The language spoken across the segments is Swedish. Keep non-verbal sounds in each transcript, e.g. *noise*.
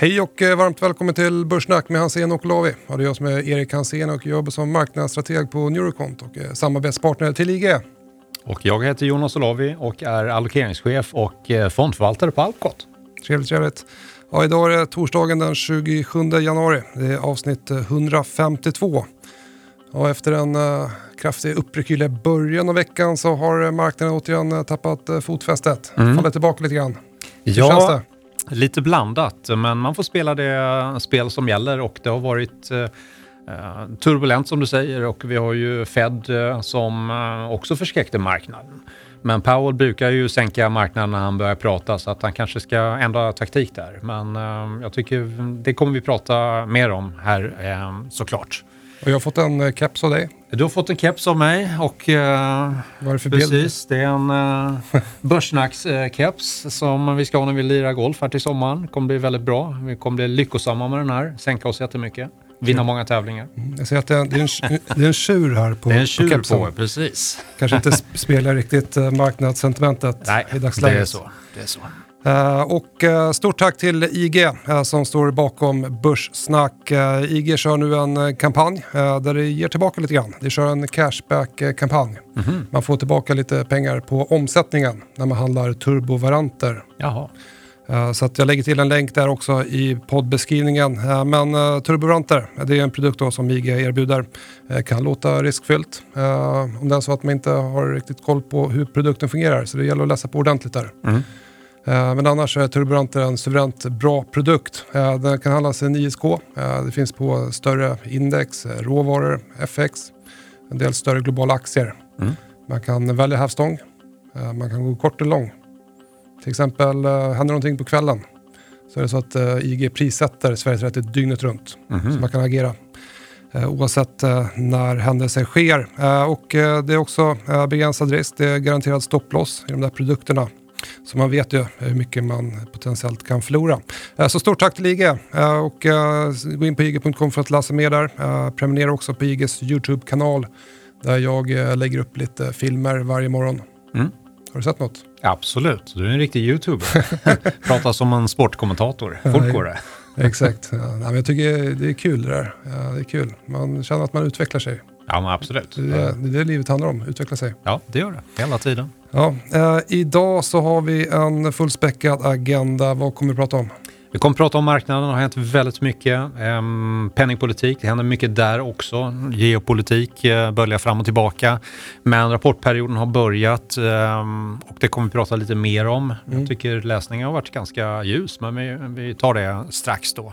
Hej och eh, varmt välkommen till Börssnack med Hansen och Lavi. Ja, det är jag som är Erik Hansen och jobbar som marknadsstrateg på Neurocont och eh, samarbetspartner till IG. Och jag heter Jonas Olavi och är allokeringschef och eh, fondförvaltare på Alcot. Trevligt, trevligt. Ja, idag är det torsdagen den 27 januari. Det är avsnitt 152. Och efter en uh, kraftig uppryck i början av veckan så har marknaden återigen tappat uh, fotfästet. Mm. Fallit tillbaka lite grann. Hur ja? Lite blandat, men man får spela det spel som gäller och det har varit eh, eh turbulent som du säger och vi har ju Fed eh, som eh, också förskräckte marknaden. Men Powell brukar ju sänka marknaden när han börjar prata så att han kanske ska ändra taktik där. Men eh, jag tycker det kommer vi prata mer om här eh, såklart. Och jag har fått en eh, keps av dig. Du har fått en keps av mig och uh, Vad är det för precis, det är en uh, Börsnacks-keps som vi ska ha när vi lirar golf här till sommaren. Det kommer bli väldigt bra. Vi kommer bli lyckosamma med den här, sänka oss jättemycket, vinna många tävlingar. Mm, jag ser att det är, en, det är, en, det är en tjur här på, det är en tjur på kepsen. På, precis. Kanske inte speglar riktigt marknadssentimentet Nej, i dagsläget. det är så. Det är så. Uh, och uh, stort tack till IG uh, som står bakom Börssnack. IG kör nu en kampanj där det ger tillbaka lite grann. Det kör en cashback-kampanj. Mm -hmm. Man får tillbaka lite pengar på omsättningen när man handlar turbovaranter. Jaha. Så att jag lägger till en länk där också i poddbeskrivningen. Men turbovaranter, det är en produkt som IG erbjuder. Kan låta riskfyllt om det är så att man inte har riktigt koll på hur produkten fungerar. Så det gäller att läsa på ordentligt där. Mm. Eh, men annars är Turburanter en suveränt bra produkt. Eh, den kan handlas i 9SK. Eh, det finns på större index, råvaror, FX, en del större globala aktier. Mm. Man kan välja hävstång. Man kan gå kort eller lång. Till exempel händer någonting på kvällen så är det så att IG prissätter Sverige 30 dygnet runt. Mm. Så man kan agera oavsett när händelser sker. Och det är också begränsad risk. Det är garanterad stopploss i de där produkterna så man vet ju hur mycket man potentiellt kan förlora. Eh, så stort tack till IG eh, och eh, gå in på ig.com för att läsa mer där. Prenumerera också på IGs YouTube-kanal där jag lägger upp lite filmer varje morgon. Mm. Har du sett något? Absolut, du är en riktig YouTuber. *laughs* Pratar som en sportkommentator. Fort går det. Exakt. Ja, jag tycker det är kul det där. Ja, det är kul. Man känner att man utvecklar sig. Ja, men absolut. Det är, det livet handlar om, utveckla sig. Ja, det gör det. Hela tiden. Ja, eh, idag så har vi en fullspäckad agenda. Vad kommer vi prata om? Vi kommer att prata om marknaden, det har hänt väldigt mycket. Um, penningpolitik, det händer mycket där också. Geopolitik uh, böljar fram och tillbaka. Men rapportperioden har börjat um, och det kommer vi prata lite mer om. Mm. Jag tycker läsningen har varit ganska ljus, men vi, vi tar det strax då.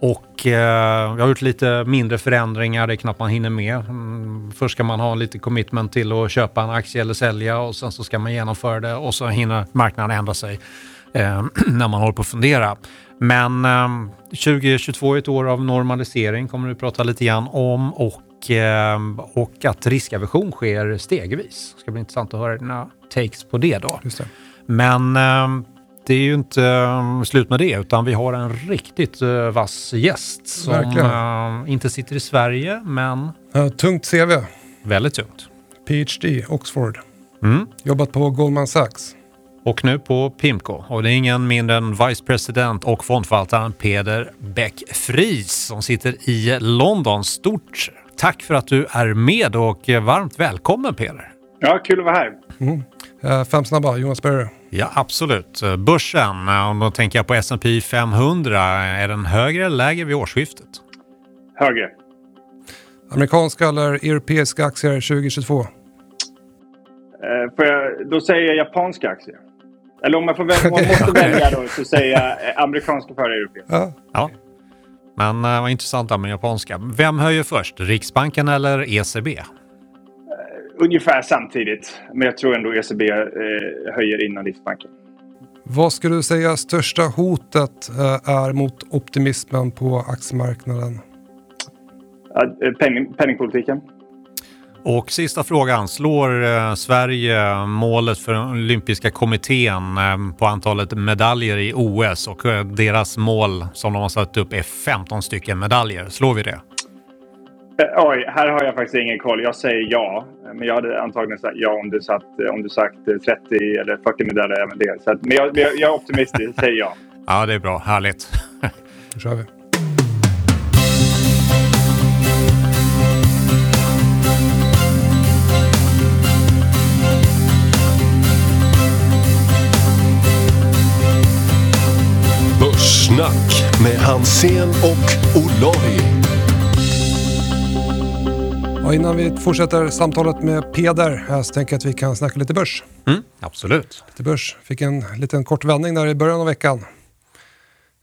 Och eh, jag har gjort lite mindre förändringar, det är knappt man hinner med. Mm, först ska man ha lite commitment till att köpa en aktie eller sälja och sen så ska man genomföra det och så hinner marknaden ändra sig eh, *clears throat* när man håller på att fundera. Men eh, 2022 är ett år av normalisering, kommer vi prata lite grann om. Och, eh, och att riskaversion sker stegvis. Det ska bli intressant att höra dina takes på det då. Det. Men ehm, det är ju inte um, slut med det, utan vi har en riktigt uh, vass gäst som uh, inte sitter i Sverige, men... Uh, tungt CV. Väldigt tungt. PhD, Oxford. Mm. Jobbat på Goldman Sachs. Och nu på Pimco. Och det är ingen mindre än Vice President och fondförvaltaren Peder Bäck Fries som sitter i London. Stort tack för att du är med och varmt välkommen Peder. Ja, kul att vara här. Mm. Fem snabba, Jonas Berger. Ja, absolut. Börsen, och då tänker jag på S&P 500. Är den högre eller lägre vid årsskiftet? Högre. Amerikanska eller europeiska aktier 2022? Eh, får jag, då säger jag japanska aktier. Eller om man, får välja, man *laughs* måste välja då så säger jag eh, amerikanska före europeiska. Ja. ja. Men vad intressant med japanska. Vem höjer först? Riksbanken eller ECB? Ungefär samtidigt. Men jag tror ändå ECB eh, höjer innan Riksbanken. Vad skulle du säga största hotet eh, är mot optimismen på aktiemarknaden? Eh, penning, penningpolitiken. Och sista frågan. Slår eh, Sverige målet för olympiska kommittén på antalet medaljer i OS och deras mål som de har satt upp är 15 stycken medaljer. Slår vi det? *laughs* Oj, här har jag faktiskt ingen koll. Jag säger ja. Men jag hade antagligen sagt ja om du, satt, om du sagt 30 eh, eller 40 medaljer även det. Så att, men jag, jag, är optimistisk, säger ja. *laughs* Ja, det är bra. Härligt. *laughs* Så kör vi. Börssnack med Hansen och Olavi. Och innan vi fortsätter samtalet med Peder så tänker jag att vi kan snacka lite börs. Mm, absolut. Lite börs. Fick en liten kort vändning där i början av veckan.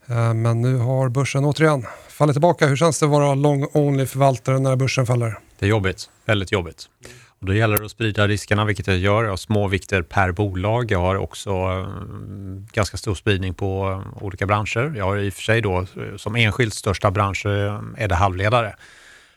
Eh, Men nu har börsen återigen fallit tillbaka. Hur känns det att vara long only förvaltare när börsen faller? Det är jobbigt, väldigt jobbigt. Och då gäller det att sprida riskerna, vilket jag gör. Jag har små vikter per bolag. Jag har också mm, ganska stor spridning på eh, olika branscher. Jag har i och för sig då eh, som enskilt största bransch eh, är det halvledare.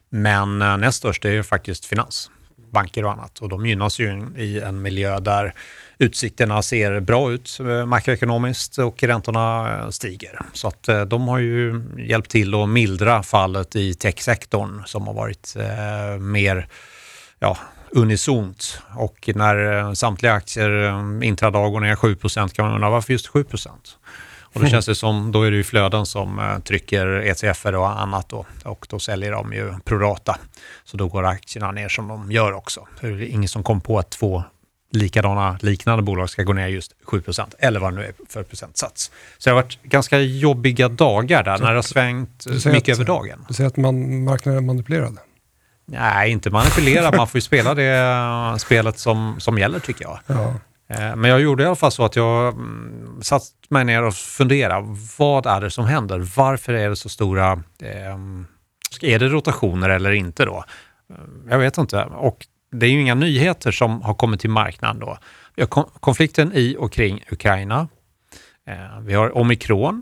Men eh, näst störst är ju faktiskt finans, banker och annat. Och de gynnas ju i en miljö där utsikterna ser bra ut eh, makroekonomiskt och räntorna eh, stiger. Så att de har ju hjälpt till att mildra fallet i techsektorn som har varit mer ja, unisont. Och när samtliga aktier intradag går ner 7% kan man undra varför just 7 och då känns *laughs* det som, då är det ju flöden som eh, trycker ETFer och annat då, och då säljer de ju prorata. Så då går aktierna ner som de gör också. Det är ingen som kom på att två likadana, liknande bolag ska gå ner just 7 eller vad det nu är för procentsats. Så det har varit ganska jobbiga dagar där, när det har svängt mycket att- över dagen. Du säger att man, marknaden är manipulerad. Nej, inte manipulera, man får ju spela det eh, spelet som, som gäller tycker jag. Ja. Eh, men jag gjorde i alla fall så att jag mm, satt mig ner och funderade. Vad är det som händer? Varför är det så stora... Eh, är det rotationer eller inte då? Eh, jag vet inte. Och det är ju inga nyheter som har kommit till marknaden då. Vi har konflikten i och kring Ukraina. Eh, vi har omikron.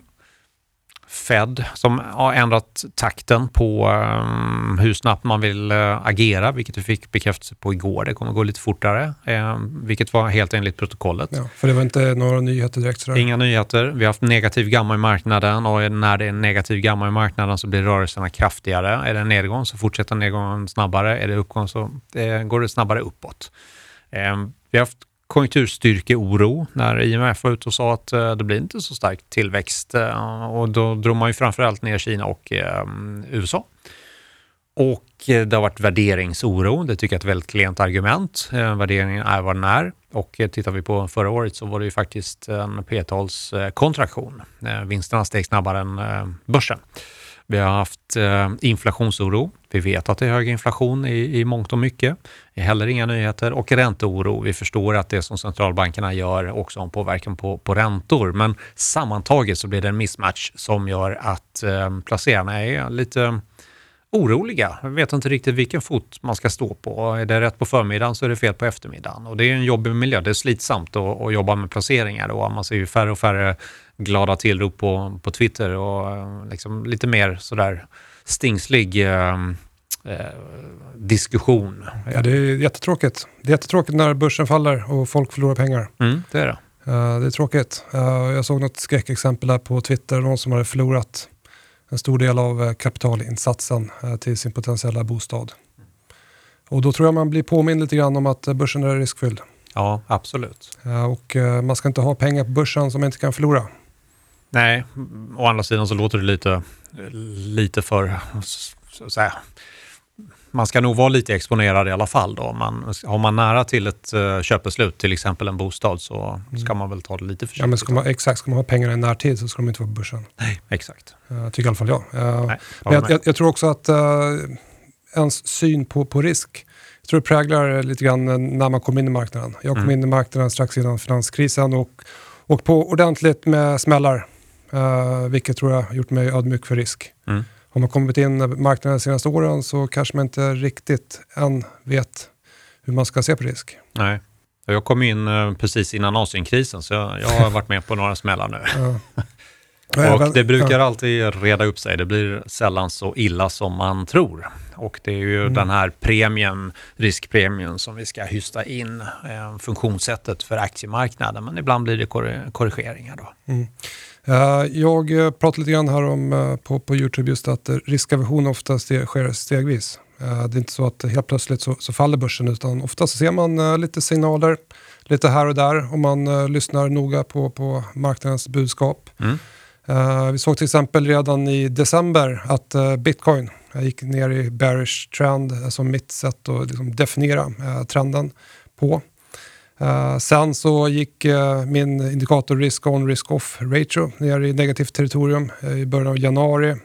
Fed som har ändrat takten på um, hur snabbt man vill uh, agera, vilket vi fick bekräftelse på igår. Det kommer gå lite fortare, eh, vilket var helt enligt protokollet. Ja, för det var inte några nyheter direkt sådär. Inga nyheter. Vi har haft negativ gamma i marknaden och när det är negativ gamma i marknaden så blir rörelserna kraftigare. Är det en nedgång så fortsätter nedgången snabbare. Är det uppgång så eh, går det snabbare uppåt. Eh, vi har haft konjunkturstyrkeoro när IMF var ute och sa att eh, det blir inte så stark tillväxt eh, och då drog man ju framförallt ner Kina och eh, USA. Och det har varit värderingsoro. Det tycker jag är ett väldigt klent argument. Värderingen är vad den är. Och tittar vi på förra året så var det ju faktiskt en P-talskontraktion. Vinsterna steg snabbare än börsen. Vi har haft eh, inflationsoro. Vi vet att det är hög inflation i, i mångt och mycket. Det är heller inga nyheter. Och ränteoro. Vi förstår att det som centralbankerna gör också har en påverkan på, på räntor. Men sammantaget så blir det en mismatch som gör att eh, placerarna är lite oroliga. Jag vet inte riktigt vilken fot man ska stå på. Är det rätt på förmiddagen så är det fel på eftermiddagen. Och det är en jobbig miljö. Det är slitsamt att, att jobba med placeringar och man ser ju färre och färre glada tillrop på, på Twitter och eh, liksom lite mer sådär stingslig eh, eh, diskussion. Ja, det är jättetråkigt. Det är jättetråkigt när börsen faller och folk förlorar pengar. Mm, det är det. Eh, det är tråkigt. Eh, jag såg något skräckexempel där på Twitter. Någon som hade förlorat en stor del av kapitalinsatsen till sin potentiella bostad. Och då tror jag man blir påmind lite grann om att börsen är riskfylld. Ja, absolut. Och man ska inte ha pengar på börsen som man inte kan förlora. Nej, å andra sidan så låter det lite, lite för... Så säga, man ska nog vara lite exponerad i alla fall. Då. Man, har man nära till ett uh, köpbeslut, till exempel en bostad, så ska man väl ta det lite försiktigt. Ja, men ska man, exakt, ska man ha pengarna i närtid så ska de inte vara på börsen. Nej, exakt. Uh, tycker i alla fall jag. Uh, Nej, men jag, jag, jag tror också att uh, ens syn på, på risk, jag tror det präglar lite grann när man kom in i marknaden. Jag kom Mm. in i marknaden strax innan finanskrisen och, och på ordentligt med smällar. Uh, vilket tror jag har gjort mig ödmjuk för risk. Mm. Har man kommit in i marknaden de senaste åren så kanske man inte riktigt än vet hur man ska se på risk. Nej. Jag kom in uh, precis innan Asienkrisen, så jag, jag har varit med på några smällar nu. Ja. *laughs* Och det brukar alltid reda upp sig. Det blir sällan så illa som man tror. Och det är ju Mm. den här premien, riskpremien, som vi ska hysta in eh, funktionssättet för aktiemarknaden. Men ibland blir det kor- korrigeringar då. Mm. Eh, Jag eh, pratade lite grann här om eh, på, på Youtube just att riskaversion ofta ste- sker stegvis. Det är inte så att helt plötsligt så, så faller börsen utan ofta så ser man lite signaler lite här och där om man lyssnar noga på, på marknadens budskap. Mm. Vi såg till exempel redan i december att bitcoin gick ner i bearish trend som mitt sätt att liksom definiera trenden på. Eh, sen så gick eh, min indikator risk on risk off ratio ner i negativt territorium eh, i början av januari.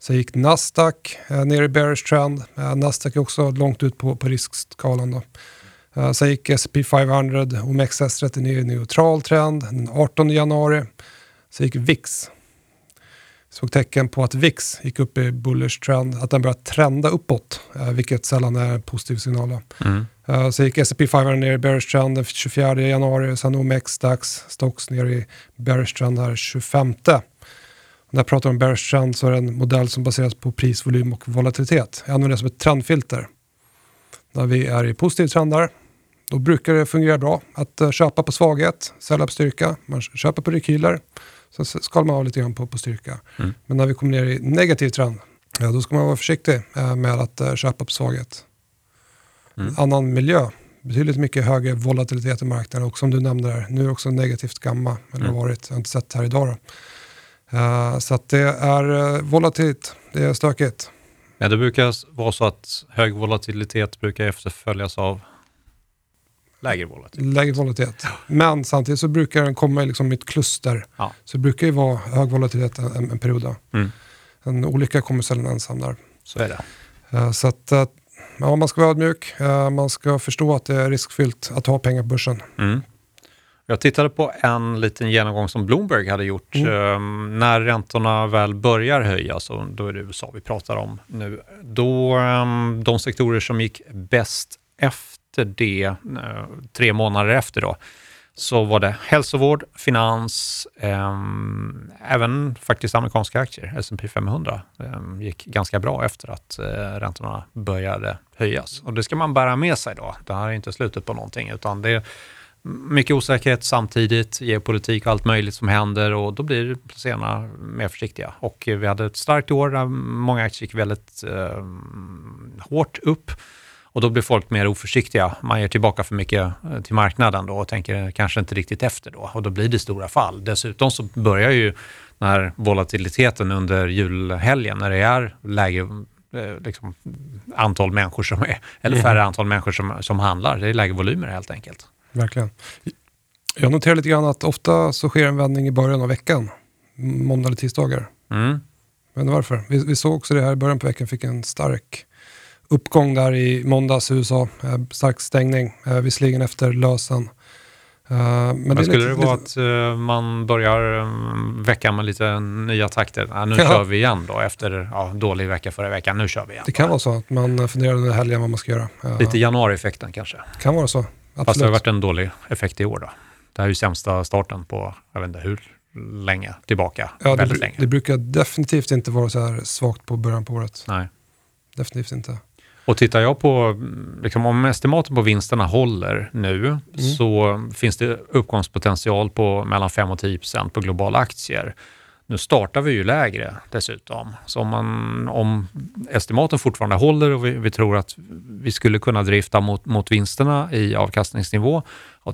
Sen gick Nasdaq ner i bearish trend. Nasdaq är också långt ut på, på riskskalan. Då. sen gick S&P 500 och OMXS39 i neutral trend den 18 januari. Sen gick VIX såg tecken på att VIX gick upp i bullish trend, att den började trenda uppåt, eh, vilket sällan är en positiv signal. Mm. Uh, så gick S&P 500 ner i bearish trend den 24 januari, sen OMX, DAX, Stocks ner i bearish trend här 25. När jag pratar om bearish trend så är det en modell som baseras på pris, volym och volatilitet. Jag använder det som ett trendfilter. När vi är i positiv trendar, då brukar det fungera bra att uh, köpa på svaghet, sälja på styrka, man köper på rekyler. Så skalar man av lite grann på, på styrka. Mm. Men när vi kommer ner i negativ trend, ja, då ska man vara försiktig eh, med att uh, köpa på svaghet. Mm. Annan miljö, betydligt mycket högre volatilitet i marknaden och som du nämnde där, nu är det också negativt gamma, eller mm. varit, jag har inte sett här idag. Uh, så att det är uh, volatilt, det är stökigt. Ja, det brukar vara så att hög volatilitet brukar efterföljas av Lägre volatilitet. Lägre volatilitet. Men samtidigt så brukar den komma liksom i ett kluster. Ja. Så det brukar ju vara hög volatilitet en, en period. Mm. En olycka kommer sällan ensam där. Så är det. Uh, så att, uh, ja, man ska vara ödmjuk. Uh, man ska förstå att det är riskfyllt att ha pengar på börsen. Mm. Jag tittade på en liten genomgång som Bloomberg hade gjort. Mm. Um, när räntorna väl börjar höjas, och då är det USA vi pratar om nu, då um, de sektorer som gick bäst efter efter det, eh, tre månader efter då, så var det hälsovård, finans, eh, även faktiskt amerikanska aktier, S&P 500, eh, gick ganska bra efter att eh, räntorna började höjas. Och det ska man bära med sig då. Det här är inte slutet på någonting, utan det är mycket osäkerhet samtidigt, geopolitik och allt möjligt som händer och då blir placerarna mer försiktiga. Och vi hade ett starkt år där många aktier gick väldigt eh, hårt upp och då blir folk mer oförsiktiga. Man ger tillbaka för mycket eh, till marknaden då och tänker kanske inte riktigt efter då. Och då blir det stora fall. Dessutom så börjar ju när volatiliteten under julhelgen, när det är lägre eh, liksom, antal människor som är, eller mm. färre antal människor som, som handlar. Det är lägre volymer helt enkelt. Verkligen. Jag noterar lite grann att ofta så sker en vändning i början av veckan. Måndag eller tisdagar. Mm. Men varför? Vi, vi såg också det här i början på veckan, fick en stark uppgång där i måndags i USA. Eh, stark stängning, eh, visserligen efter lösen. Eh, men, men det skulle lite, det vara lite... att man börjar veckan med lite nya takter? Ja, nu ja. kör vi igen då efter ja, dålig vecka förra veckan. Nu kör vi igen. Det kan vara så att man funderar under helgen vad man ska göra. Lite januarieffekten kanske? kan vara så. Absolut. Fast det har varit en dålig effekt i år då. Det här är ju sämsta starten på, jag vet inte hur länge tillbaka. Ja, det, länge. det brukar definitivt inte vara så här svagt på början på året. Nej. Definitivt inte. Och tittar jag på, liksom, om estimaten på vinsterna håller nu mm. så finns det uppgångspotential på mellan 5 och 10 procent på globala aktier. Nu startar vi ju lägre dessutom. Så om, man, om estimaten fortfarande håller och vi, vi, tror att vi skulle kunna drifta mot, mot vinsterna i avkastningsnivå,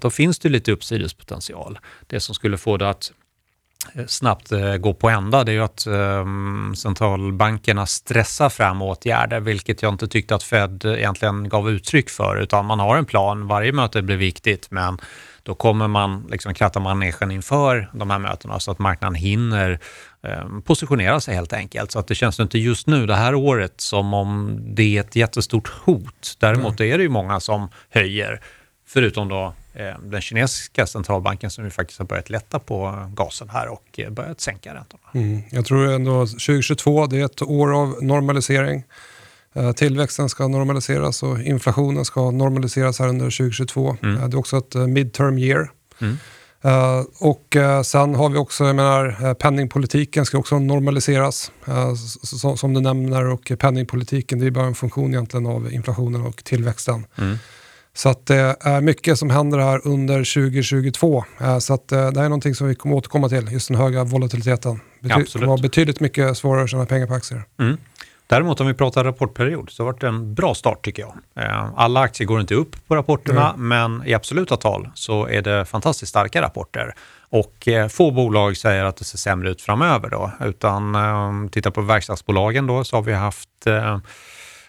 då finns det lite uppsidespotential. Det som skulle få det att snabbt eh, gå på ända, det är ju att eh, centralbankerna stressar fram åtgärder, vilket jag inte tyckte att Fed egentligen gav uttryck för, utan man har en plan, varje möte blir viktigt, men då kommer man liksom kratta manegen inför de här mötena så att marknaden hinner eh, positionera sig helt enkelt. Så att det känns inte just nu, det här året, som om det är ett jättestort hot. Däremot mm. är det ju många som höjer, förutom då den kinesiska centralbanken som ju faktiskt har börjat lätta på gasen här och eh, börjat sänka räntorna. Mm. Jag tror ändå 2022 det är ett år av normalisering. Eh, tillväxten ska normaliseras och inflationen ska normaliseras här under 2022. Mm. Det är också ett midterm year. Mm. Och sen har vi också, jag menar, penningpolitiken ska också normaliseras. som du nämner, och penningpolitiken det är bara en funktion egentligen av inflationen och tillväxten. Mm. Så att det är mycket som händer här under 2022. Eh, så att eh, det här är någonting som vi kommer återkomma till, just den höga volatiliteten. Det kommer vara betydligt mycket svårare att tjäna pengar på aktier. Mm. Däremot om vi pratar rapportperiod så har det varit en bra start tycker jag. Eh, alla aktier går inte upp på rapporterna, mm. men i absoluta tal så är det fantastiskt starka rapporter. Och få bolag säger att det ser sämre ut framöver då, utan titta på verkstadsbolagen då så har vi haft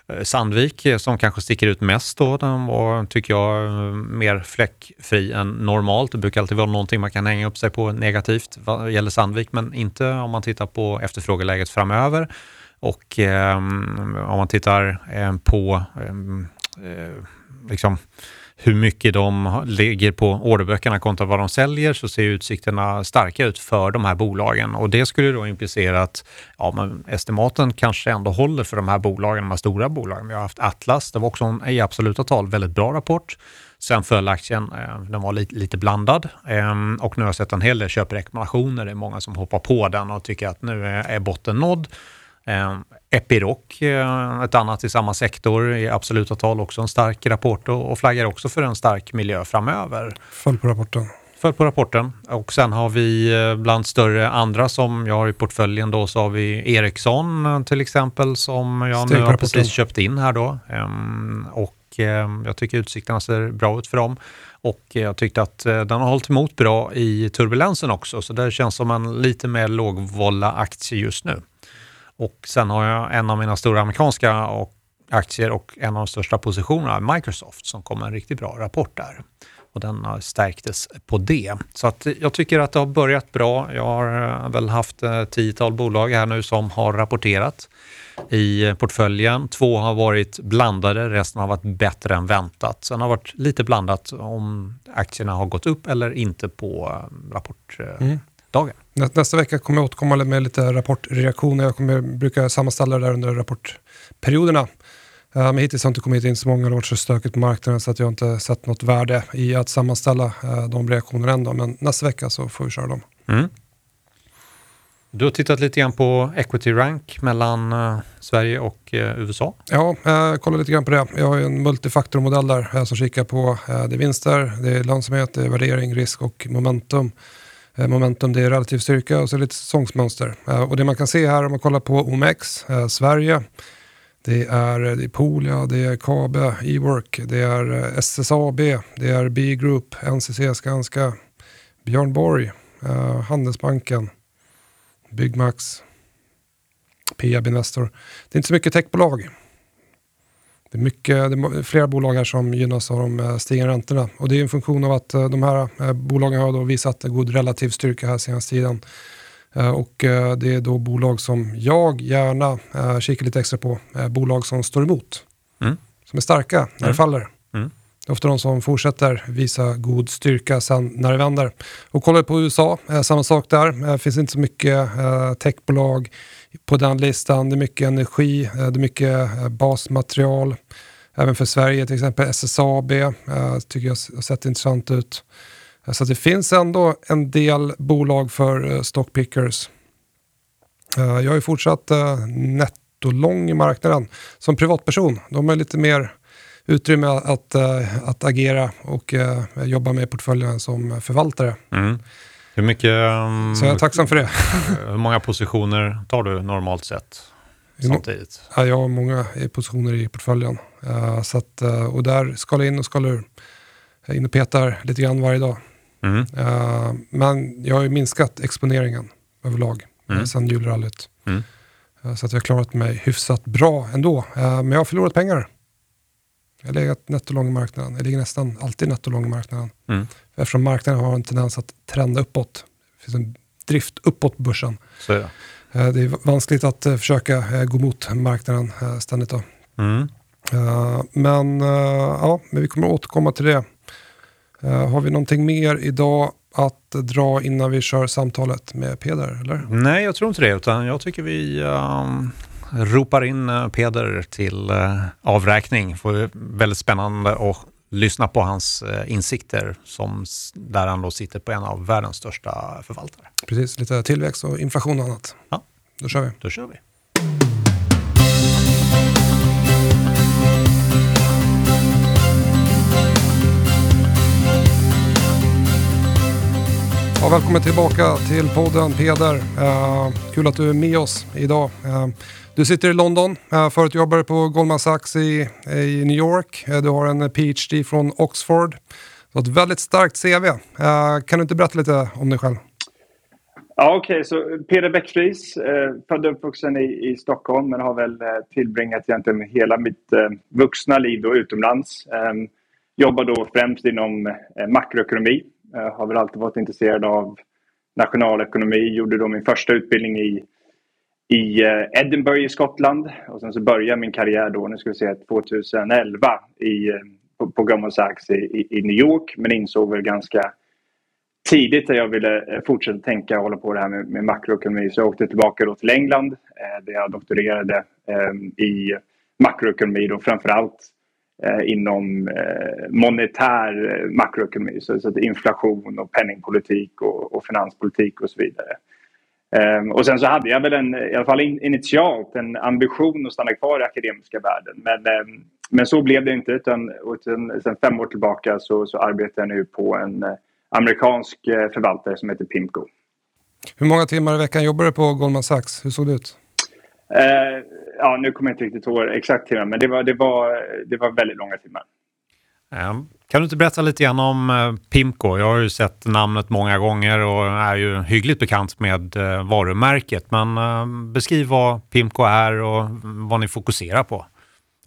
Eh, Sandvik eh, som kanske sticker ut mest då. Den var, tycker jag, eh, mer fläckfri än normalt. Det brukar alltid vara någonting man kan hänga upp sig på negativt vad gäller Sandvik, men inte om man tittar på efterfrågeläget framöver. Och eh, om man tittar eh, på ehm, eh, liksom, hur mycket de ligger på orderböckerna kontra vad de säljer så ser utsikterna starka ut för de här bolagen. Och det skulle då implicera att ja, men estimaten kanske ändå håller för de här bolagen, de här stora bolagen. Vi har haft Atlas, det var också en i absoluta tal väldigt bra rapport. Sen föll aktien, eh, den var lite, lite blandad ehm, och nu har jag sett en hel del köprekommendationer. Det är många som hoppar på den och tycker att nu är botten nådd. Eh, Epiroc, eh, ett annat i samma sektor, i absoluta tal också en stark rapport och, flaggar också för en stark miljö framöver. Föll på rapporten. Föll på rapporten. Och sen har vi eh, bland större andra som jag har i portföljen då så har vi Ericsson eh, till exempel som jag nu har precis köpt in här då. Um, och um, jag tycker utsikterna ser bra ut för dem. Och jag tyckte att den har hållit emot bra i turbulensen också, så det känns som en lite mer lågvolla aktie just nu. Och sen har jag en av mina stora amerikanska och aktier och en av de största positionerna, Microsoft, som kom med en riktigt bra rapport där. Och den stärktes på det. Så att jag tycker att det har börjat bra. Jag har eh, väl haft eh, tiotal bolag här nu som har rapporterat i portföljen. Två har varit blandade, resten har varit bättre än väntat. Sen har det varit lite blandat om aktierna har gått upp eller inte på eh, eh mm. Mm. Nästa vecka kommer jag återkomma med lite rapportreaktioner. Jag kommer, brukar sammanställa det där under rapportperioderna. Uh, men hittills har inte kommit in så många, det har varit så stökigt på marknaden så att jag inte sett något värde i att sammanställa uh, de reaktionerna ändå. Men nästa vecka så får vi köra dem. Mm. Du har tittat lite grann på equity rank mellan uh, Sverige och USA. Ja, uh, kolla lite grann på det. Jag har en multifaktormodell där som kikar på det är vinster, det är lönsamhet, det är värdering, risk och momentum. Eh, momentum, det är relativ styrka och så lite säsongsmönster. Eh, och det man kan se här om man kollar på OMX, eh, Sverige, det är, det är Polia, det är Kabe, Ework, det är SSAB, det är B-Group, NCC, Skanska, Björn Borg, Handelsbanken, Byggmax, Peab Investor. Det är inte så mycket techbolag. Det är, mycket, det är flera bolag här som gynnas av de eh, stigande räntorna. Och det är en funktion av att eh, de här eh, bolagen har då visat god relativ styrka här senaste tiden. Och det är då bolag som jag gärna kikar lite extra på. Bolag som står emot. Mm. Som är starka när mm. det faller. Mm. Det är ofta de som fortsätter visa god styrka sen när det vänder. Och kollar på USA, samma sak där. Det finns inte så mycket techbolag på den listan. Det är mycket energi, eh, det är mycket eh, basmaterial. Även för Sverige, till exempel SSAB, eh, tycker jag har sett intressant ut. Så det finns ändå en del bolag för stockpickers. Jag har ju fortsatt nettolång i marknaden. Som privatperson, de har lite mer utrymme att, att agera och jobba med portföljen som förvaltare. Mm. Hur mycket... Um, så jag är tacksam för det. hur många positioner tar du normalt sett? Samtidigt? Ja, jag har många positioner i portföljen. Uh, så att, uh, och där skalar in och skalar ur. Jag är inne och petar lite grann varje dag. Mm. Men jag har ju minskat exponeringen överlag mm. sen julrallyt. Mm. så att jag har klarat mig hyfsat bra ändå. men jag har förlorat pengar. Jag har legat nettolång i marknaden. Jag ligger nästan alltid nettolång i marknaden. Mm. Eftersom marknaden har en tendens att trenda uppåt. Det finns en drift uppåt på börsen. Så är det. det är vanskligt att försöka gå mot marknaden ständigt. Då. Mm. Uh, men uh, ja, men vi kommer återkomma till det. Uh, har vi någonting mer idag att dra innan vi kör samtalet med Peder? Eller? Nej, jag tror inte det. Utan jag tycker vi um, ropar in Peder till avräkning. Det får väldigt spännande att lyssna på hans insikter som där han då sitter på en av världens största förvaltare. Precis, lite tillväxt och inflation och annat. Ja. Då kör vi. Då kör vi. Ja, välkommen tillbaka till podden Peder. Uh, kul att du är med oss idag. Uh, du sitter i London, eh, förut jobbade på Goldman Sachs i, i New York. Eh, du har en eh, PhD från Oxford. Du har ett väldigt starkt CV. Kan du inte berätta lite om dig själv? Ja, okej. Okay. Så Peder Bäckfries, eh, född och uppvuxen i, i Stockholm men har väl tillbringat egentligen hela mitt eh, vuxna liv då utomlands. Eh, jobbar då främst inom eh, makroekonomi. Eh, har väl alltid varit intresserad av nationalekonomi. Gjorde då min första utbildning i, i eh, Edinburgh i Skottland. Och sen så började min karriär då, nu ska vi se, 2011 i, eh, på, på Goldman Sachs i, i New York. Men insåg väl ganska tidigt att jag ville eh, fortsätta tänka och hålla på det här med, med makroekonomi. Så jag åkte tillbaka då till England eh, där jag doktorerade eh, i makroekonomi då framförallt eh, inom eh, monetär makroekonomi. Så, så inflation och penningpolitik och, och finanspolitik och så vidare. Um, och sen så hade jag väl en, i alla fall in, initialt en ambition att stanna kvar i akademiska världen. Men, um, men så blev det inte utan, utan sen fem år tillbaka så, så arbetar jag nu på en amerikansk eh, förvaltare som heter Pimco. Hur många timmar i veckan jobbar du på Goldman Sachs? Hur såg det ut? Eh, ja, nu kommer jag inte riktigt ihåg exakt timmar, men det var, det var, det var väldigt långa timmar. Kan du inte berätta lite grann om eh, Pimco? Jag har ju sett namnet många gånger och är ju hyggligt bekant med eh, varumärket. Men eh, beskriv vad Pimco är och vad ni fokuserar på.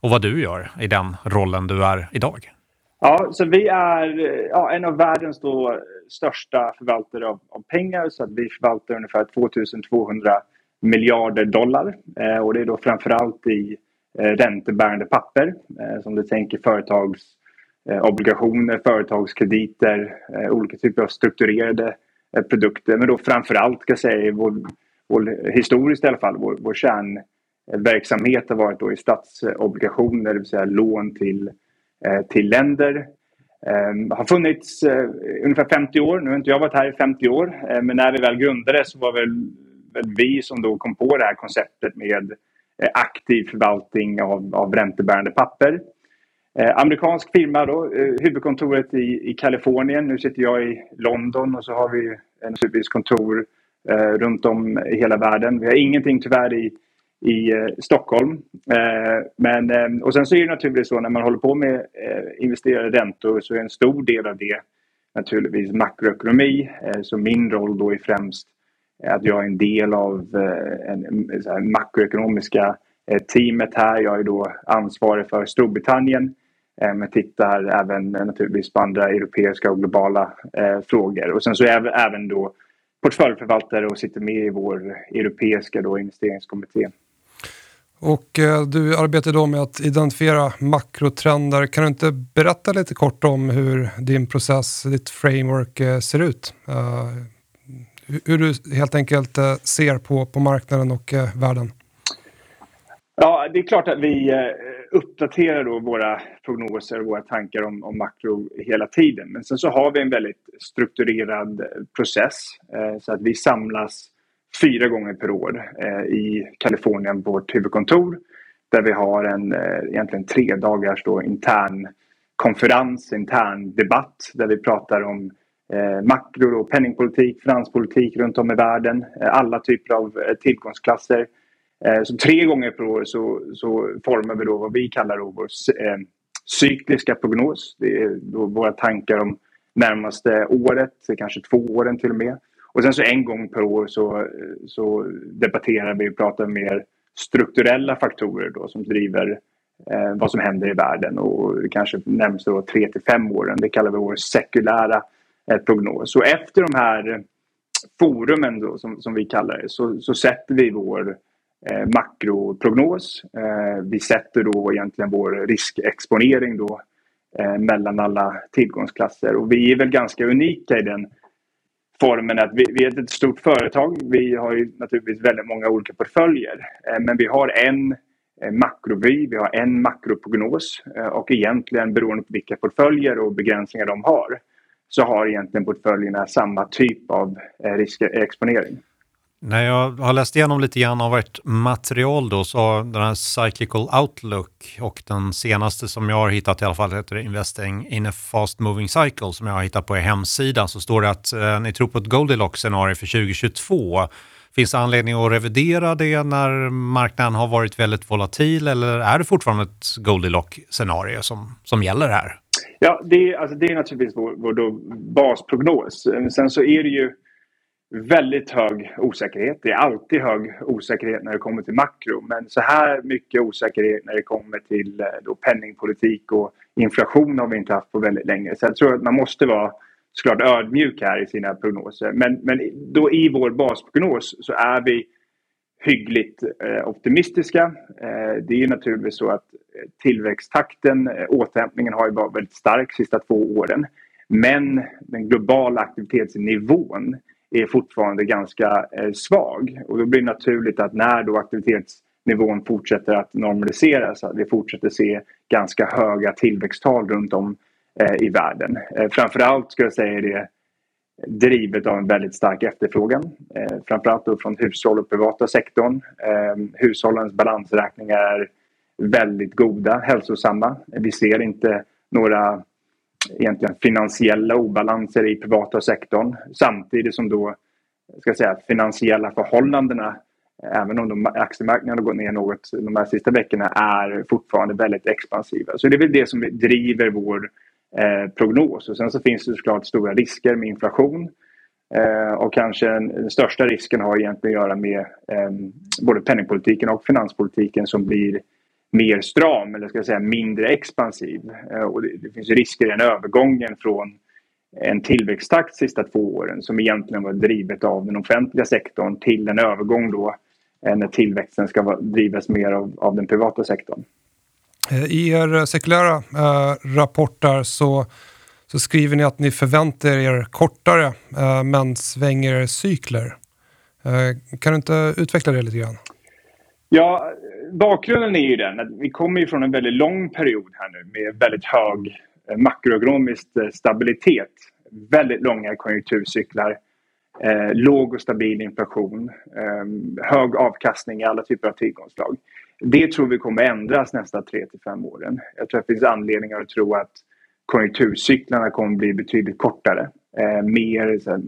Och vad du gör i den rollen du är idag. Ja, så vi är ja, en av världens då största förvaltare av, av, pengar. Så att vi förvaltar ungefär 2200 miljarder dollar. Eh, och det är då framförallt i eh, räntebärande papper. Eh, som du tänker företags Eh, obligationer, företagskrediter, eh, olika typer av strukturerade eh, produkter. Men då framförallt ska jag säga, vår, vår, historiskt i alla fall, vår, vår kärnverksamhet har varit då i statsobligationer, det vill säga lån till till länder. Um, har funnits ungefär 50 år. Nu har inte jag varit här i 50 år. Men när vi väl grundade så var väl, väl vi som då kom på det här konceptet med aktiv förvaltning av, av räntebärande papper. Eh, amerikansk firma då, eh, huvudkontoret i, i Kalifornien. Nu sitter jag i London och så har vi naturligtvis kontor eh, runt om i hela världen. Vi har ingenting tyvärr i i eh, Stockholm. Eh, men, eh, och sen så är det naturligtvis så när man håller på med eh, investerade räntor så är en stor del av det naturligtvis makroekonomi. Eh, så min roll då är främst att jag är en del av eh, en, en makroekonomiska teamet här. Jag är då ansvarig för Storbritannien men tittar även naturligtvis på andra europeiska och globala frågor. Och sen så är jag även då portföljförvaltare och sitter med i vår europeiska då investeringskommitté. Och eh, du arbetar då med att identifiera makrotrender. Kan du inte berätta lite kort om hur din process, ditt framework eh, ser ut? Uh, hur du helt enkelt uh, ser på, på marknaden och världen? Ja, det är klart att vi uppdaterar då våra prognoser och våra tankar om, om makro hela tiden. Men sen så har vi en väldigt strukturerad eh, process eh, så att vi samlas fyra gånger per år eh, i Kalifornien på vårt huvudkontor. Där vi har en eh, egentligen tre dagars då intern konferens, intern debatt där vi pratar om eh, makro och penningpolitik, finanspolitik runt om i världen. Eh, alla typer av eh, tillgångsklasser. Eh, så tre gånger per år så, så formar vi då vad vi kallar då vår eh, cykliska prognos. Det är då våra tankar om närmaste året, kanske två åren till och med. Och sen så en gång per år så, eh, så debatterar vi och pratar mer strukturella faktorer då som driver eh, vad som händer i världen och kanske nämns då tre till fem åren. Det kallar vi vår sekulära eh, prognos. Så efter de här forumen då, som, som vi kallar det så, så sätter vi vår eh, makroprognos. Eh, vi sätter då egentligen vår riskexponering då eh, mellan alla tillgångsklasser och vi är väl ganska unika i den formen att vi, vi, är ett stort företag. Vi har ju naturligtvis väldigt många olika portföljer. Eh, men vi har en eh, makrovy, vi har en makroprognos eh, och egentligen beroende på vilka portföljer och begränsningar de har så har egentligen portföljerna samma typ av eh, riskexponering. När jag har läst igenom lite grann av ert material då så den här Cyclical Outlook och den senaste som jag har hittat i alla fall heter Investing in a Fast Moving Cycle som jag har hittat på er hemsida så står det att eh, ni tror på ett Goldilocks-scenario för 2022. Finns det anledning att revidera det när marknaden har varit väldigt volatil eller är det fortfarande ett Goldilocks-scenario som, som gäller här? Ja, det, alltså det är naturligtvis vår, vår basprognos. Sen så är det ju väldigt hög osäkerhet. Det är alltid hög osäkerhet när det kommer till makro. Men så här mycket osäkerhet när det kommer till eh, då penningpolitik och inflation har vi inte haft på väldigt länge. Så jag tror att man måste vara såklart ödmjuk här i sina prognoser. Men, men då i vår basprognos så är vi hyggligt eh, optimistiska. Eh, det är naturligtvis så att eh, tillväxttakten, eh, återhämtningen har ju varit väldigt stark de sista två åren. Men den globala aktivitetsnivån är fortfarande ganska eh, svag. Och då blir det naturligt att när då aktivitetsnivån fortsätter att normaliseras, att vi fortsätter se ganska höga tillväxttal runt om eh, i världen. Eh, framförallt ska jag säga det drivet av en väldigt stark efterfrågan. Eh, framförallt då från hushåll och privata sektorn. Eh, hushållens balansräkningar är väldigt goda, hälsosamma. Vi ser inte några egentligen finansiella obalanser i privata sektorn samtidigt som då ska säga, finansiella förhållandena även om de, aktiemarknaden har gått ner något de här sista veckorna är fortfarande väldigt expansiva. Så det är väl det som driver vår eh, prognos. Och sen så finns det såklart stora risker med inflation. Eh, och kanske den, den, största risken har egentligen att göra med eh, både penningpolitiken och finanspolitiken som blir mer stram eller ska jag säga mindre expansiv. Eh, och det, det finns risker i den övergången från en tillväxttakt de sista två åren som egentligen var drivet av den offentliga sektorn till en övergång då eh, när tillväxten ska drivas mer av, av den privata sektorn. Eh, I er sekulära äh, där så, så skriver ni att ni förväntar er kortare äh, men svänger cykler. Äh, kan du inte utveckla det lite grann? Ja, bakgrunden är ju den att vi kommer från en väldigt lång period här nu med väldigt hög eh, makroekonomisk eh, stabilitet. Väldigt långa konjunkturcyklar. Eh, låg och stabil inflation. Eh, hög avkastning i alla typer av tillgångslag. Det tror vi kommer ändras nästa 3 till fem åren. Jag tror att det finns anledningar att tro att konjunkturcyklarna kommer bli betydligt kortare. Eh, mer så här,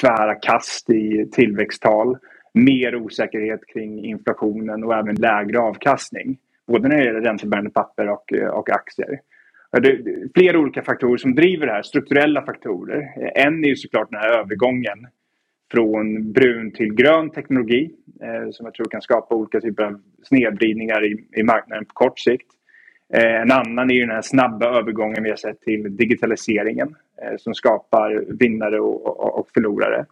tvära kast i tillväxttal. Mer osäkerhet kring inflationen och även lägre avkastning. Både när det gäller räntebärande papper och, eh, och aktier. Det är flera olika faktorer som driver det här, strukturella faktorer. En är ju såklart den här övergången från brun till grön teknologi eh, som jag tror kan skapa olika typer av snedvridningar i, i marknaden på kort sikt. Eh, en annan är ju den här snabba övergången vi har sett till digitaliseringen eh, som skapar vinnare och, och, och, förlorare.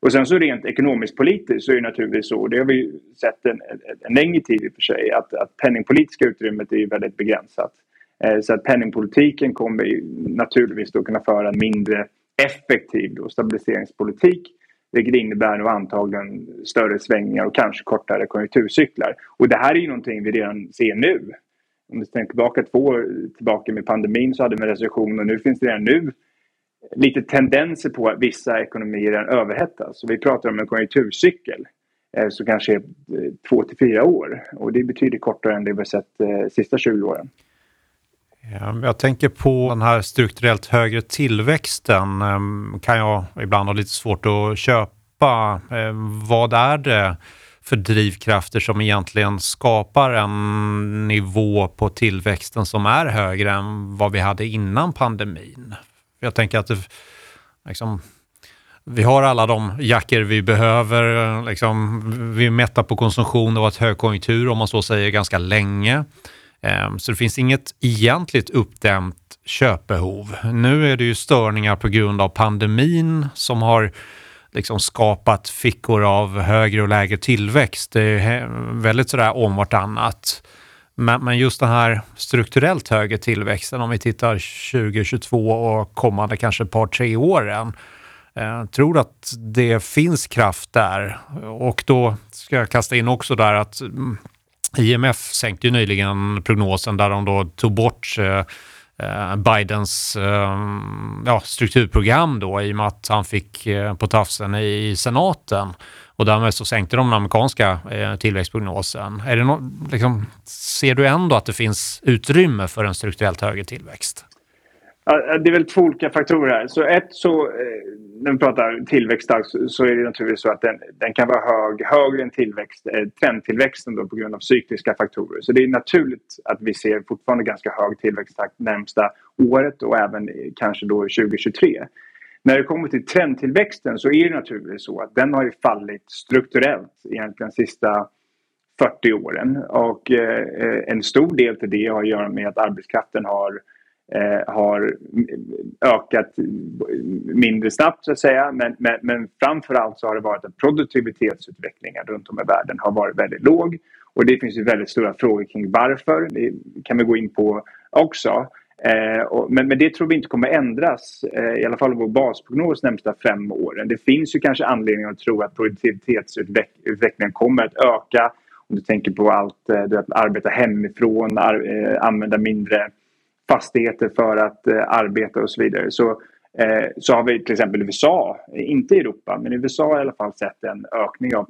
Och sen så rent ekonomiskt politiskt så är det naturligtvis så, det har vi sett en, en längre tid i och för sig, att, att penningpolitiska utrymmet är väldigt begränsat. Eh, så att penningpolitiken kommer naturligtvis då kunna föra en mindre effektiv då stabiliseringspolitik vilket innebär nog antagligen större svängningar och kanske kortare konjunkturcyklar. Och det här är ju någonting vi redan ser nu. Om vi tänker tillbaka två år tillbaka med pandemin så hade vi en recession och nu finns det redan nu lite tendenser på att vissa ekonomier överhettas. Så vi pratar om en konjunkturcykel eh, som kanske är eh, två till fyra år och det betyder kortare än det vi har sett de sista 20 åren. Jag tänker på den här strukturellt högre tillväxten ehm, kan jag ibland ha lite svårt att köpa. Ehm, vad är det för drivkrafter som egentligen skapar en nivå på tillväxten som är högre än vad vi hade innan pandemin? Jag tänker att det, liksom, vi har alla de jackor vi behöver. Liksom, vi är mätta på konsumtion det har varit högkonjunktur om man så säger ganska länge. Ehm, så det finns inget egentligt uppdämt köpbehov. Nu är det ju störningar på grund av pandemin som har liksom skapat fickor av högre och lägre tillväxt. Det är väldigt sådär om vartannat. Men, men just den här strukturellt högre tillväxten, om vi tittar 2022 och kommande kanske ett par, tre åren, eh, Tror du tror att det finns kraft där. Och då ska jag kasta in också där att mm, IMF sänkte ju nyligen prognosen där de då tog bort eh, eh, Bidens ja, strukturprogram då i och med att han fick på tafsen i senaten. Och därmed så sänkte de den amerikanska eh, tillväxtprognosen. Är det no liksom, ser du ändå att det finns utrymme för en strukturellt högre tillväxt? det är väl två olika faktorer här. Så ett så, eh, när vi pratar tillväxt så är det naturligtvis så att den, den kan vara hög, högre än tillväxt, eh, trendtillväxten då på grund av cykliska faktorer. Så det är naturligt att vi ser fortfarande ganska hög tillväxttakt närmsta året och även eh, kanske då 2023. När det kommer till trendtillväxten så är det naturligtvis så att den har ju fallit strukturellt egentligen de sista 40 åren och eh, en stor del till det har att göra med att arbetskraften har eh, har ökat mindre snabbt så att säga. Men, men, men framförallt så har det varit att produktivitetsutvecklingen runt om i världen har varit väldigt låg. Och det finns ju väldigt stora frågor kring varför. Det kan vi gå in på också. Eh, och, men, men det tror vi inte kommer ändras, eh, i alla fall vår basprognos närmsta fem åren. Det finns ju kanske anledning att tro att produktivitetsutvecklingen kommer att öka. Om du tänker på allt, eh, att arbeta hemifrån, ar, eh, använda mindre fastigheter för att eh, arbeta och så vidare. Så, eh, så har vi till exempel USA, eh, inte i Europa, men i USA har i alla fall sett en ökning av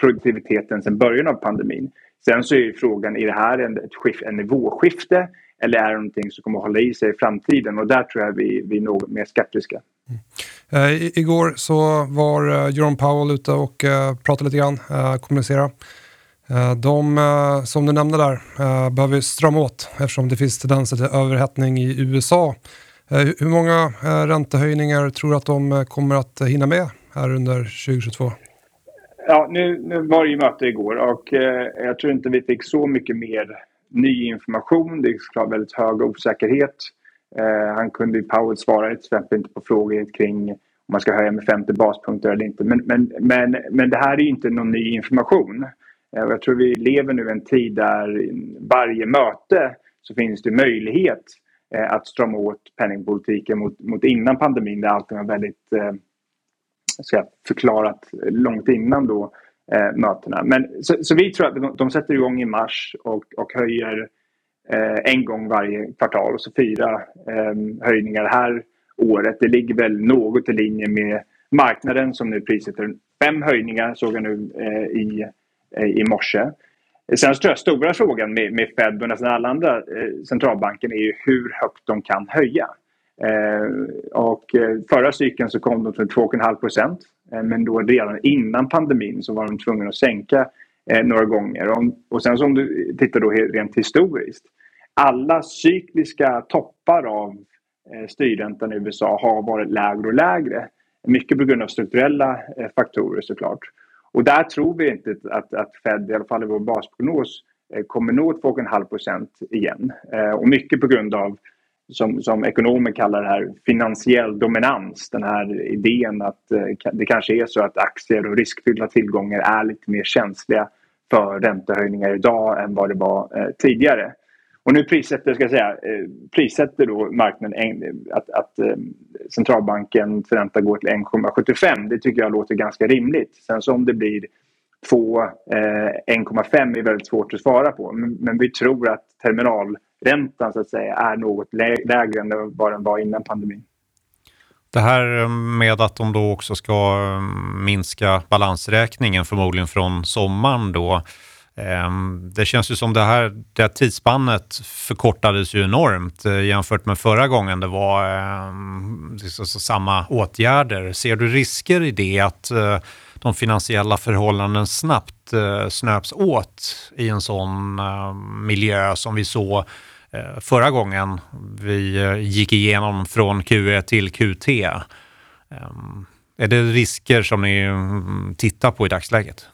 produktiviteten sedan början av pandemin. Sen så är frågan, är det här en, ett skift, en nivåskifte eller är det någonting som kommer att hålla i sig i framtiden? Och där tror jag vi, vi är något mer skeptiska. Mm. Uh, igår så var uh, Jerome Powell ute och uh, pratade lite grann, uh, kommunicera. Eh, de eh, som du nämnde där eh, behöver strama åt eftersom det finns tendenser till överhettning i USA. Hur många räntehöjningar tror du att de kommer att hinna med här under 2022? Ja, nu, nu var det ju möte igår och jag tror inte vi fick så mycket mer ny information. Det är såklart väldigt hög osäkerhet. Eh, han kunde, Powell svara till exempel inte på frågor kring om man ska höja med 50 baspunkter eller inte. Men, men, men, men det här är ju inte någon ny information. Eh, jag tror vi lever nu en tid där varje möte så finns det möjlighet eh, att strama åt penningpolitiken mot, mot innan pandemin där allting var väldigt eh, ska förklarat långt innan då eh, mötena. Men, så, så, vi tror att de, de sätter igång i mars och, och höjer eh, en gång varje kvartal och så fyra eh, höjningar det här året. Det ligger väl något i linje med marknaden som nu prissätter fem höjningar såg jag nu eh, i Eh, i morse. Sen tror jag stora frågan med, med Fed och nästan alla andra eh, centralbanker är ju hur högt de kan höja. Eh, och eh, förra cykeln så kom de till 2,5 procent. Eh, men då redan innan pandemin så var de tvungna att sänka eh, några gånger. Och, sen så om du tittar då rent historiskt. Alla cykliska toppar av eh, styrräntan i USA har varit lägre och lägre. Mycket på grund av strukturella faktorer såklart. Och där tror vi inte att, att Fed, i alla fall i vår basprognos, kommer nå 2,5 procent igen. Och mycket på grund av, som, som ekonomer kallar det här, finansiell dominans. Den här idén att eh, det kanske är så att aktier och riskfyllda tillgångar är lite mer känsliga för räntehöjningar idag än vad det var eh, tidigare. Och nu prissätter, ska jag säga, eh, prissätter då marknaden att, att eh, centralbanken centralbankens ränta går till 1,75. Det tycker jag låter ganska rimligt. Sen så om det blir 2, 1,5 eh, är väldigt svårt att svara på. Men, vi tror att terminal räntan så att säga är något lägre än vad den var innan pandemin. Det här eh, med att de då också ska eh, minska balansräkningen förmodligen från sommaren då. Eh, det känns ju som det här, det här tidsspannet förkortades ju enormt jämfört med förra gången det var eh, liksom samma åtgärder. Ser du risker i det att de finansiella förhållanden snabbt eh, snöps åt i en sån eh, miljö som vi såg eh, förra gången vi eh, gick igenom från Q1 till QT? Eh, är det risker som ni mm, tittar på i dagsläget?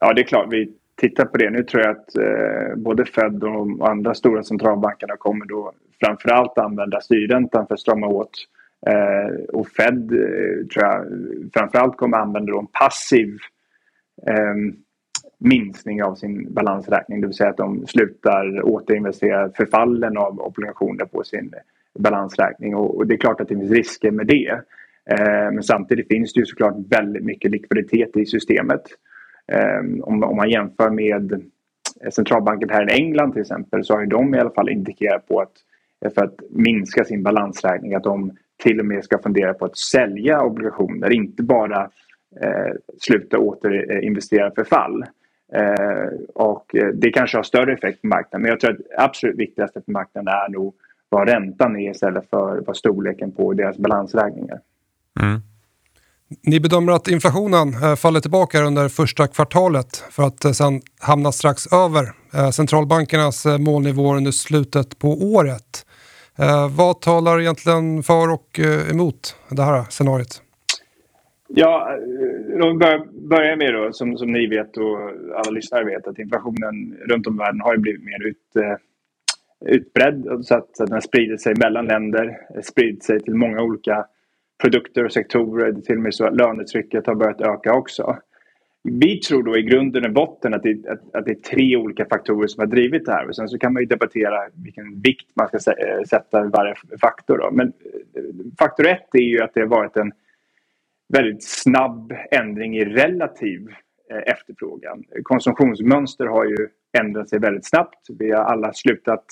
Ja, det är klart. Vi tittar på det. Nu tror jag att eh, både Fed och de andra stora centralbankerna kommer då framförallt använda styrräntan för att strama åt. Eh, och Fed eh, tror jag framförallt kommer använda en passiv eh, minskning av sin balansräkning. Det vill säga att de slutar återinvestera förfallen av obligationer på sin balansräkning. Och, och det är klart att det finns risker med det. Eh, men samtidigt finns det ju såklart väldigt mycket likviditet i systemet. Ehm, om, om man jämför med eh, centralbanken här i England till exempel så har ju de i alla fall indikerat på att för att minska sin balansräkning att de till och med ska fundera på att sälja obligationer, inte bara eh, sluta återinvestera för fall. Eh, och eh, det kanske har större effekt på marknaden men jag tror att det absolut viktigaste för marknaden är nog vad räntan är istället för vad storleken på deras balansräkningar. Mm. Ni bedömer att inflationen eh, faller tillbaka under första kvartalet för att eh, sen hamna strax över centralbankernas målnivåer under slutet på året. Eh, vad talar egentligen för och eh, emot det här scenariot? Ja, eh, om vi börjar med då, som, som ni vet och alla lyssnare vet att inflationen runt om i världen har blivit mer ut, utbredd så att, så att den sprider sig mellan länder, spridit sig till många olika produkter och sektorer. Det är till och med så att lönetrycket har börjat öka också. Vi tror då i grunden och botten att det, att, att det är tre olika faktorer som har drivit det här. Och sen så kan man ju debattera vilken vikt man ska eh, sätta i varje faktor. Då. Men eh, faktor ett är ju att det har varit en väldigt snabb ändring i relativ eh, efterfrågan. Konsumtionsmönster har ju ändrat sig väldigt snabbt. Vi har alla slutat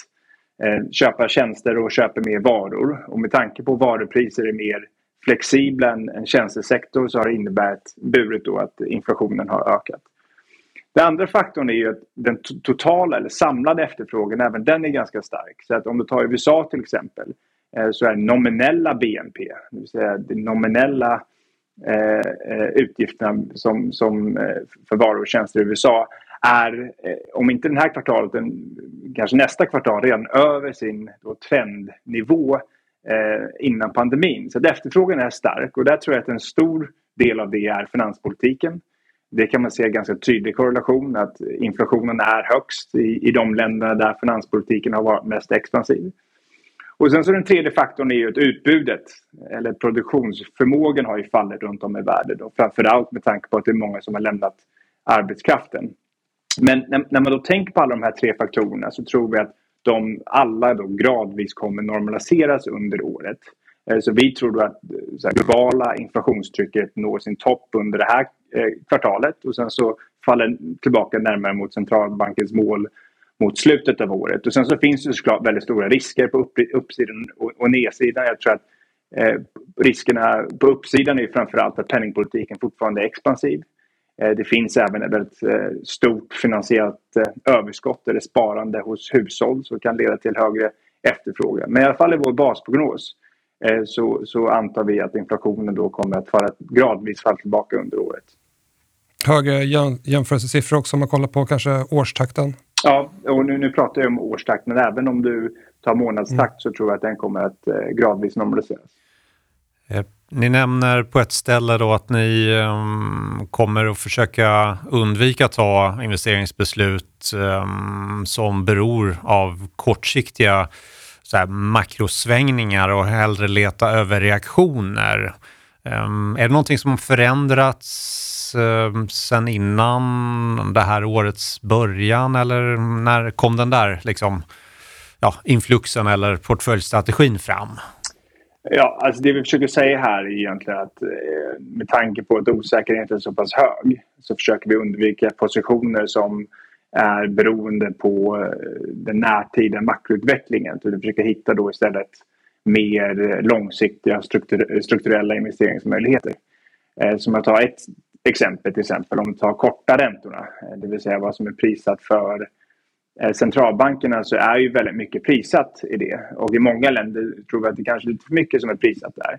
köpa tjänster och köper mer varor. Och med tanke på varupriser är mer flexibla än en tjänstesektor så har det inneburit då att inflationen har ökat. Den andra faktorn är ju att den totala eller samlade efterfrågan, även den är ganska stark. Så att om du tar USA till exempel eh, så är nominella BNP, det vill säga de nominella eh, eh utgifterna som, som, eh, för varor och tjänster i USA är, om inte den här kvartalet, kanske nästa kvartal, redan över sin då, trendnivå eh, Eh, innan pandemin. Så att efterfrågan är stark och där tror jag att en stor del av det är finanspolitiken. Det kan man se ganska tydlig korrelation att inflationen är högst i, i de länderna där finanspolitiken har varit mest expansiv. Och sen så den tredje faktorn är ju att utbudet eller produktionsförmågan har ju fallit runt om i världen och framförallt med tanke på att det är många som har lämnat arbetskraften. Men när, när man då tänker på alla de här tre faktorerna så tror vi att de alla då gradvis kommer normaliseras under året. Eh, så vi tror då att det så här, globala inflationstrycket når sin topp under det här eh, kvartalet och sen så faller tillbaka närmare mot centralbankens mål mot slutet av året. Och sen så finns det såklart väldigt stora risker på upp, uppsidan och, och nedsidan. Jag tror att eh, riskerna på uppsidan är framförallt att penningpolitiken fortfarande är expansiv. Eh, det finns även ett väldigt eh, stort finansiellt eh, överskott eller sparande hos hushåll som kan leda till högre efterfrågan. Men i alla fall i vår basprognos så, så antar vi att inflationen då kommer att falla, gradvis falla tillbaka under året. Högre jämförelsesiffror också om man kollar på kanske årstakten? Ja, och nu, nu pratar jag om årstakt men även om du tar månadstakt mm. så tror jag att den kommer att gradvis normaliseras. Ni nämner på ett ställe då att ni um, kommer att försöka undvika att ta investeringsbeslut um, som beror av kortsiktiga så här, makrosvängningar och hellre leta över reaktioner. Um, är det någonting som har förändrats um, sen innan det här årets början eller när kom den där liksom, ja, influxen eller portföljstrategin fram? Ja, alltså det vi försöker säga här är egentligen att eh, med tanke på att osäkerheten är så pass hög så försöker vi undvika positioner som är beroende på eh, den närtida makroutvecklingen. Så vi försöker hitta då istället mer långsiktiga struktur strukturella investeringsmöjligheter. Eh, som jag tar ett exempel till exempel om vi tar korta räntorna, eh, det vill säga vad som är prissatt för Eh, centralbankerna så är ju väldigt mycket prissatt i det. Och i många länder tror vi att det kanske är lite för mycket som är prissatt där.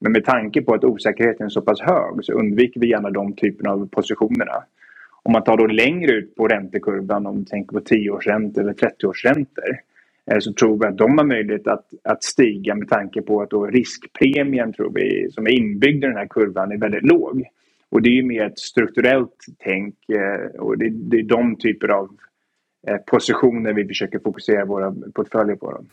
Men med tanke på att osäkerheten är så pass hög så undviker vi gärna de typerna av positionerna. Om man tar då längre ut på räntekurvan, om vi tänker på 10-årsräntor eller 30-årsräntor eh, så tror vi att de har möjlighet att, att stiga med tanke på att då riskpremien tror vi, som är inbyggd i den här kurvan är väldigt låg. Och det är ju mer ett strukturellt tänk eh, och det, det är de typer av Eh, positioner vi försöker fokusera våra portföljer på. Dem.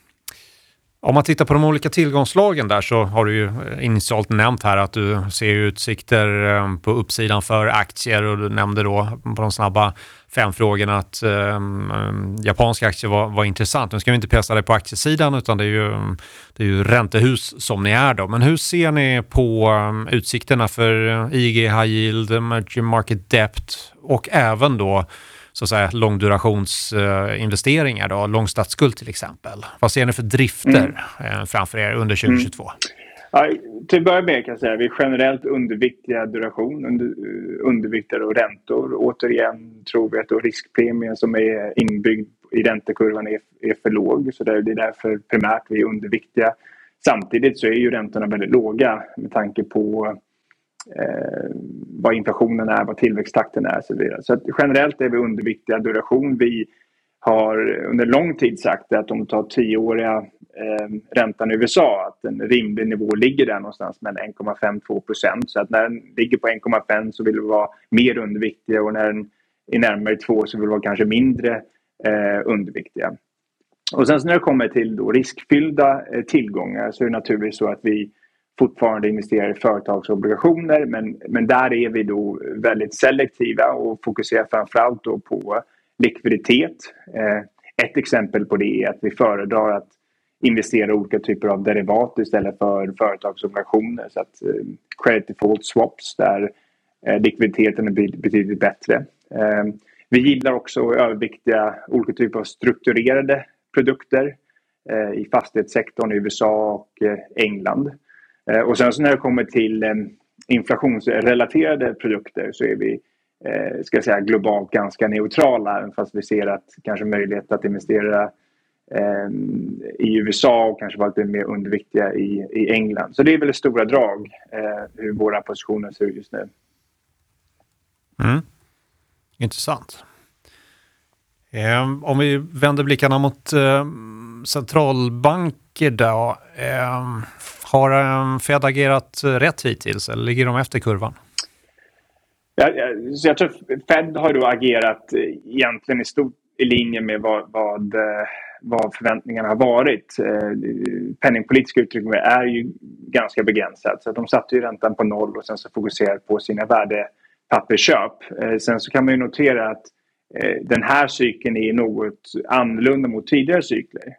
Om man tittar på de olika tillgångslagen där så har du ju eh, initialt nämnt här att du ser utsikter eh, på uppsidan för aktier och du nämnde då på de snabba fem frågorna att um, japanska aktier var, var intressant. Nu ska vi inte pressa dig på aktiesidan utan det är, ju, det är ju räntehus som ni är då. Men hur ser ni på um, utsikterna för IG High Yield, Emerging Market Debt och även då så att säga, långdurationsinvesteringar, då, lång statsskuld till exempel. Vad ser ni för drifter mm. Eh, framför er under 2022? Mm. Ja, till att börja med kan jag säga att vi är generellt underviktiga duration, under, underviktade och räntor. Återigen tror vi att riskpremien som är inbyggd i räntekurvan är, är för låg. Så det är därför primärt vi är underviktiga. Samtidigt så är ju räntorna väldigt låga med tanke på eh, vad inflationen är, vad tillväxttakten är och så vidare. Så generellt är vi underviktiga duration. Vi har under lång tid sagt att om du tar tioåriga eh, räntan i USA att en rimlig nivå ligger där någonstans mellan 1,5-2 procent. Så att när den ligger på 1,5 så vill vi vara mer underviktiga och när den är närmare 2 så vill vi vara kanske mindre eh, underviktiga. Och sen när det kommer till då riskfyllda eh, tillgångar så är det naturligtvis så att vi fortfarande investerar i företagsobligationer men, men där är vi då väldigt selektiva och fokuserar framförallt då på likviditet. Eh, ett exempel på det är att vi föredrar att investera i olika typer av derivat istället för företagsobligationer. Så att eh, credit default swaps där eh, likviditeten är betydligt bättre. Eh, vi gillar också överviktiga olika typer av strukturerade produkter eh, i fastighetssektorn i USA och eh, England. Eh, och sen så när det kommer till eh, inflationsrelaterade produkter så är vi eh, ska säga, globalt ganska neutrala även fast vi ser att kanske möjlighet att investera eh, i USA och kanske vara lite mer underviktiga i, i England. Så det är väl stora drag eh, hur våra positioner ser ut just nu. Mm. Intressant. Eh, om vi vänder blickarna mot eh, centralbanker då. Eh, har ehm, Fed agerat rätt hittills eller ligger de efter kurvan? Ja, så jag tror Fed har då agerat eh, egentligen i stort i linje med vad, vad, eh, vad förväntningarna har varit. Eh, penningpolitiska uttryck är ju ganska begränsat så de satte ju räntan på noll och sen så fokuserade på sina värdepappersköp. Sen så kan man ju notera att den här cykeln är något annorlunda mot tidigare cykler.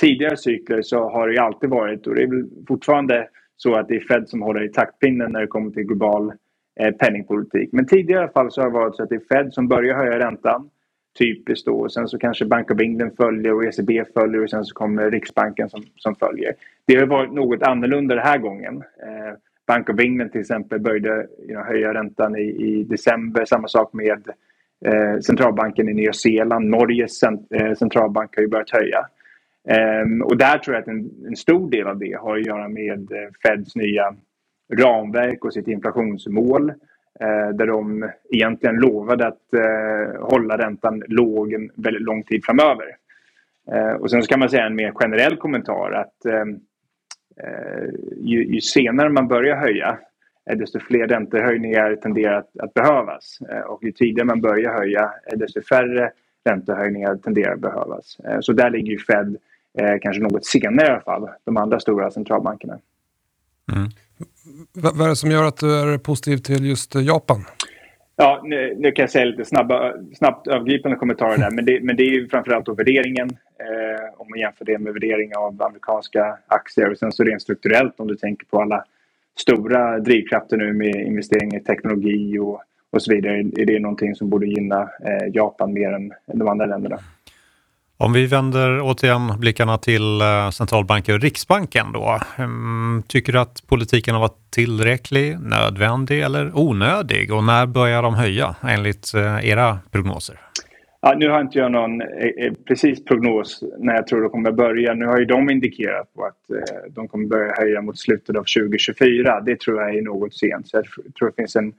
Tidigare cykler så har det ju alltid varit och det är väl fortfarande så att det är Fed som håller i taktpinnen när det kommer till global eh, penningpolitik. Men tidigare i alla fall så har det varit så att det är Fed som börjar höja räntan. Typiskt då. Och sen så kanske Bank of England följer och ECB följer och sen så kommer Riksbanken som, som följer. Det har varit något annorlunda den här gången. Eh, Bank of England till exempel började you know, höja räntan i, i december. Samma sak med eh, centralbanken i Nya Zeeland. Norges cent, eh, centralbank har ju börjat höja. Ehm, och där tror jag att en, en, stor del av det har att göra med eh, Feds nya ramverk och sitt inflationsmål eh, där de egentligen lovade att eh, hålla räntan låg en väldigt lång tid framöver. Och sen kan man säga en mer generell kommentar att ehm, ju, ju senare man börjar höja desto fler räntehöjningar tenderar att, att behövas. Och ju tidigare man börjar höja desto färre räntehöjningar tenderar att behövas. Så där ligger ju Fed kanske något senare i alla fall, de andra stora centralbankerna. Mm. Vad är det som gör att du är positiv till just Japan? Ja, nu, nu kan jag säga lite snabba, snabbt övergripande kommentarer där. Men det, men det är ju framförallt då värderingen. Eh, om man jämför det med värdering av amerikanska aktier. Och sen så rent strukturellt om du tänker på alla stora drivkrafter nu med investeringar i teknologi och, och så vidare. Är det någonting som borde gynna eh, Japan mer än de andra länderna? Om vi vänder återigen blickarna till eh, centralbanken och Riksbanken då. Mm, tycker du att politiken har varit tillräcklig, nödvändig eller onödig? Och när börjar de höja enligt eh, era prognoser? Ja, nu har inte jag någon eh, precis prognos när jag tror de kommer börja. Nu har ju de indikerat på att de kommer börja höja mot slutet av 2024. Det tror jag är något sent. Så jag tror det finns en,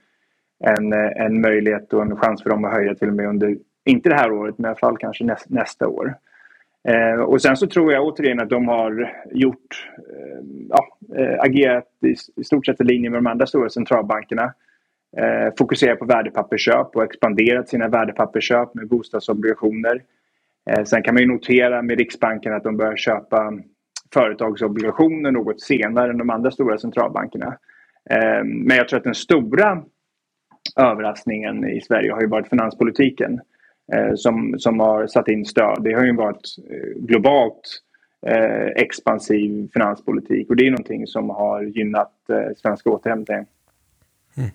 en, en möjlighet och en chans för dem att höja till och med under inte det här året, men i alla fall kanske näst, nästa år. Eh, och sen så tror jag återigen att de har gjort, eh, ja, eh, agerat i, i, stort sett i linje med de andra stora centralbankerna. Eh, fokuserat på värdepappersköp och expanderat sina värdepappersköp med bostadsobligationer. Eh, sen kan man ju notera med Riksbanken att de börjar köpa företagsobligationer något senare än de andra stora centralbankerna. Eh, men jag tror att den stora överraskningen i Sverige har ju varit finanspolitiken. Eh, som, som har satt in stöd. Det har ju varit eh, globalt eh, expansiv finanspolitik och det är någonting som har gynnat eh, svenska återhämtning. Mm.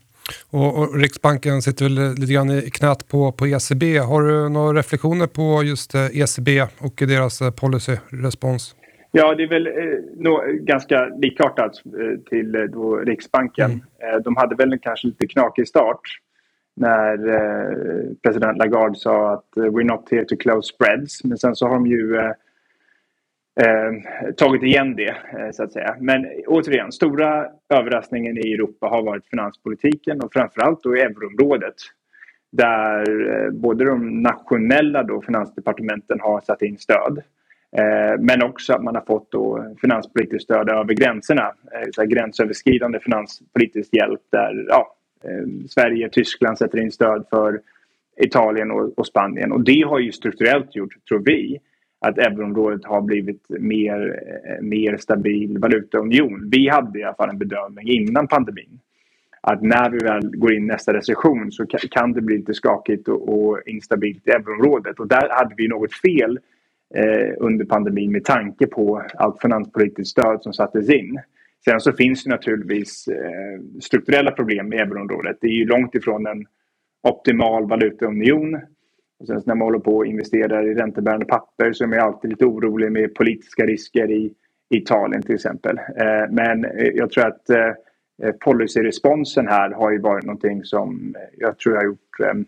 Och, och, Riksbanken sitter väl lite grann i knät på, på ECB. Har du några reflektioner på just ECB e och deras policyrespons? Ja, det är väl eh, no, ganska likartat eh, till då Riksbanken. Mm. de hade väl kanske lite knakig start när eh, president Lagarde sa att eh, we're not here to close spreads. Men sen så har de ju eh, eh, tagit igen det, eh, så att säga. Men återigen, stora överraskningen i Europa har varit finanspolitiken och framförallt då i euroområdet. Där eh, både de nationella då, finansdepartementen har satt in stöd. Eh, men också att man har fått då finanspolitiskt stöd över gränserna. Så gränsöverskridande finanspolitisk hjälp där ja, Ehm, Sverige och Tyskland sätter in stöd för Italien och, och Spanien. Och det har ju strukturellt gjort, tror vi, att euroområdet har blivit mer, eh, mer stabil valutaunion. Vi hade i alla fall en bedömning innan pandemin att när vi väl går in i nästa recession så kan det bli lite skakigt och, och instabilt i euroområdet. Och där hade vi något fel eh, under pandemin med tanke på allt finanspolitiskt stöd som sattes in. Sen så finns det naturligtvis eh, strukturella problem i euroområdet. Det är ju långt ifrån en optimal valutaunion och sen när man håller på och investerar i räntebärande papper så är man alltid lite orolig med politiska risker i Italien till exempel. Eh, men eh, jag tror att policyresponsen här har ju varit någonting som jag tror har gjort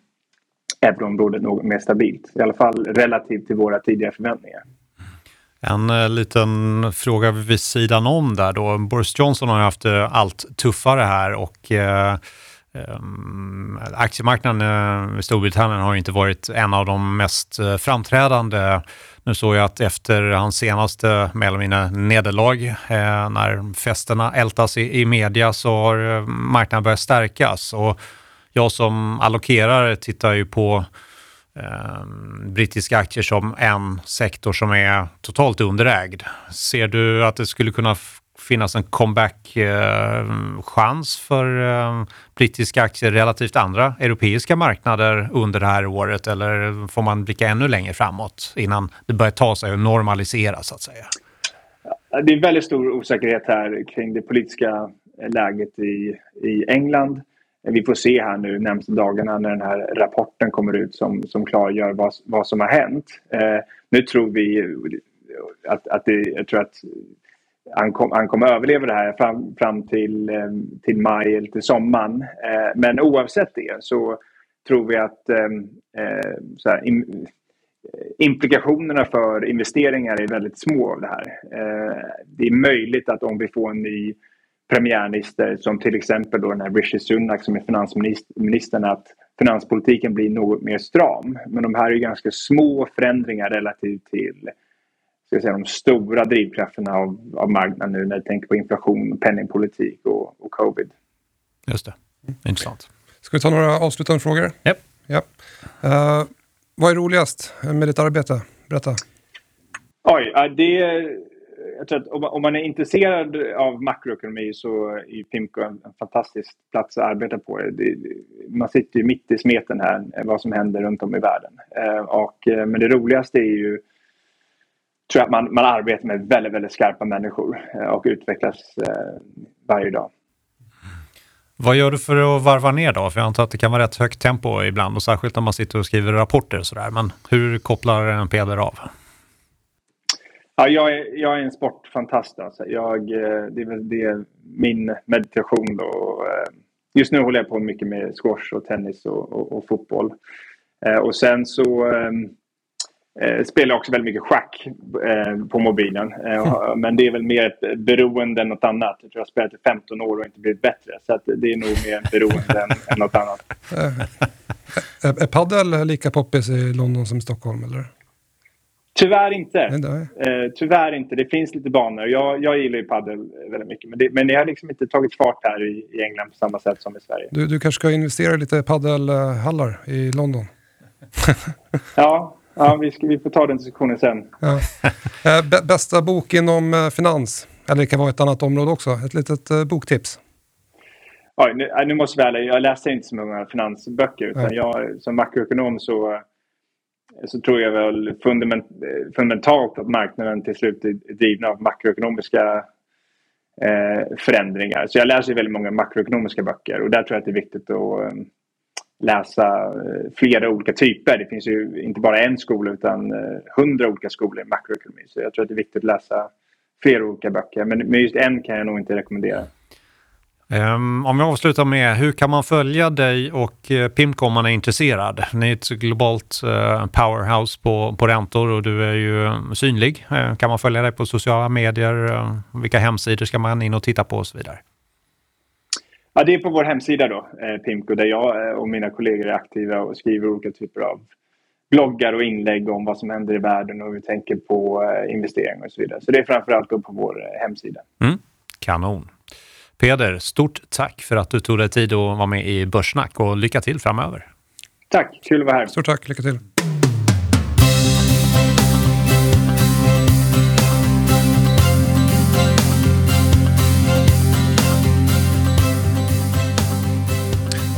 euroområdet något mer stabilt. I alla fall relativt till våra tidigare förväntningar. En eh, liten fråga vid sidan om där då. Boris Johnson har ju haft eh, allt tuffare här och eh, ehm, aktiemarknaden eh, i Storbritannien har inte varit en av de mest framträdande. Nu såg jag att efter hans senaste mer eller mindre nederlag, eh, när festerna ältas i, i media, så har marknaden börjat stärkas. Och jag som allokerare tittar ju på eh, brittiska aktier som en sektor som är totalt underägd. Ser du att det skulle kunna finnas en comeback-chans ehm, för eh, brittiska aktier relativt andra europeiska marknader under det här året? Eller får man blicka ännu längre framåt innan det börjar ta sig och normalisera så att säga? Det är väldigt stor osäkerhet här kring det politiska läget i, i England. Vi får se här nu närmaste dagarna när den här rapporten kommer ut som, som klargör vad, vad som har hänt. Eh, nu tror vi att, att det, jag tror att han, kom, han kommer överleva det här fram, fram till, eh, till maj eller till sommaren. Eh, men oavsett det så tror vi att eh, eh här, eh, implikationerna för investeringar är väldigt små av det här. Det är möjligt att om vi får en ny premiärminister som till exempel då den här Rishi Sunak som är finansministern att finanspolitiken blir något mer stram. Men de här är ganska små förändringar relativt till ska säga, de stora drivkrafterna av, av marknaden nu när du tänker på inflation, penningpolitik och, och covid. Just det, intressant. Ska vi ta några avslutande frågor? Yep. Ja. Uh, vad är roligast med ditt arbete? Berätta. Oj, det jag tror att om man är intresserad av makroekonomi så är Pimco en, en fantastisk plats att arbeta på. Det, man sitter ju mitt i smeten här, eh, vad som händer runt om i världen. Eh, och, eh, men det roligaste är ju tror jag att man, man arbetar med väldigt, väldigt skarpa människor eh, och utvecklas eh, varje dag. Vad gör du för att varva ner då? För jag antar att det kan vara rätt högt tempo ibland och särskilt när man sitter och skriver rapporter och sådär. Men hur kopplar en Peder av? Ja, jag, är, jag är en sportfantast. Alltså. Jag, eh, det, är, det är min meditation. Då. Just nu håller jag på mycket med squash och tennis och, och, och fotboll. Och sen så Eh, spelar också väldigt mycket schack eh, på mobilen. Eh, *laughs* men det är väl mer ett beroende än något annat. Jag tror jag spelat i 15 år och inte blivit bättre. Så det är nog mer beroende än, än något annat. *laughs* Eh, är, är padel lika poppis i London som i Stockholm? Eller? Tyvärr inte. Eh, tyvärr inte. Det finns lite banor. Jag, jag gillar ju padel väldigt mycket. Men det, men det har liksom inte tagit fart här i, i England på samma sätt som i Sverige. Du, du kanske ska investera i lite padelhallar i London? *laughs* ja, Ja, vi, ska, vi får ta den diskussionen sen. Ja. Eh, bästa bok inom eh, finans? Eller det kan vara ett annat område också. Ett litet eh, boktips. Oj, nu, nu måste vi ärlig, jag läser inte så många finansböcker. Utan jag, som makroekonom så, så tror jag väl fundament, fundamentalt att marknaden till slut är driven av makroekonomiska eh, förändringar. Så jag läser väldigt många makroekonomiska böcker och där tror jag att det är viktigt att ehm, läsa eh, flera olika typer. Det finns ju inte bara en skola utan eh, hundra olika skolor i makroekonomi. Så jag tror att det är viktigt att läsa flera olika böcker. Men, just en kan jag nog inte rekommendera. Um, om jag avslutar med, hur kan man följa dig och uh, Pimco om man är intresserad? Ni är ett globalt uh, powerhouse på, på räntor och du är ju synlig. Uh, kan man följa dig på sociala medier? vilka hemsidor ska man in och titta på och så vidare? Ja, det är på vår hemsida då, Pimco, där jag och mina kollegor är aktiva och skriver olika typer av bloggar och inlägg om vad som händer i världen och hur vi tänker på investeringar och så vidare. Så det är framförallt då på vår hemsida. Mm. Kanon. Peder, stort tack för att du tog dig tid att vara med i Börssnack och lycka till framöver. Tack, kul att vara här. Stort tack, lycka till.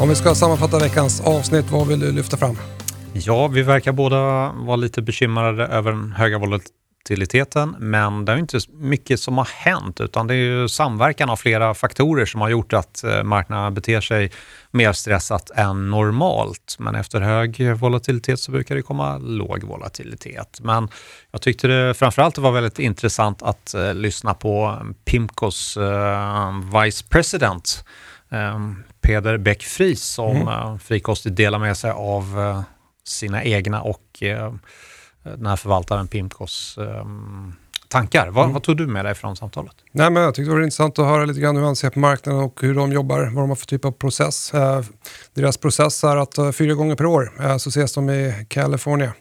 Om vi ska sammanfatta veckans avsnitt, vad vill du lyfta fram? Ja, vi verkar båda vara lite bekymrade över den höga volatiliteten volatiliteten, men det är inte mycket som har hänt utan det är ju samverkan av flera faktorer som har gjort att eh, marknaden beter sig mer stressat än normalt. Men efter hög volatilitet så brukar det komma låg volatilitet. Men jag tyckte det framförallt var väldigt intressant att uh, lyssna på Pimcos uh, Vice President um, Peder Bäck-Fries som mm. uh, frikostigt delar med sig av sina egna och den här förvaltaren Pimcos um, tankar. Vad, mm. vad, tog du med dig från samtalet? Nej, men jag tyckte det var intressant att höra lite grann hur han ser på marknaden och hur de jobbar, vad de har för typ av process. Eh, deras process är att uh, fyra gånger per år uh, så ses de i California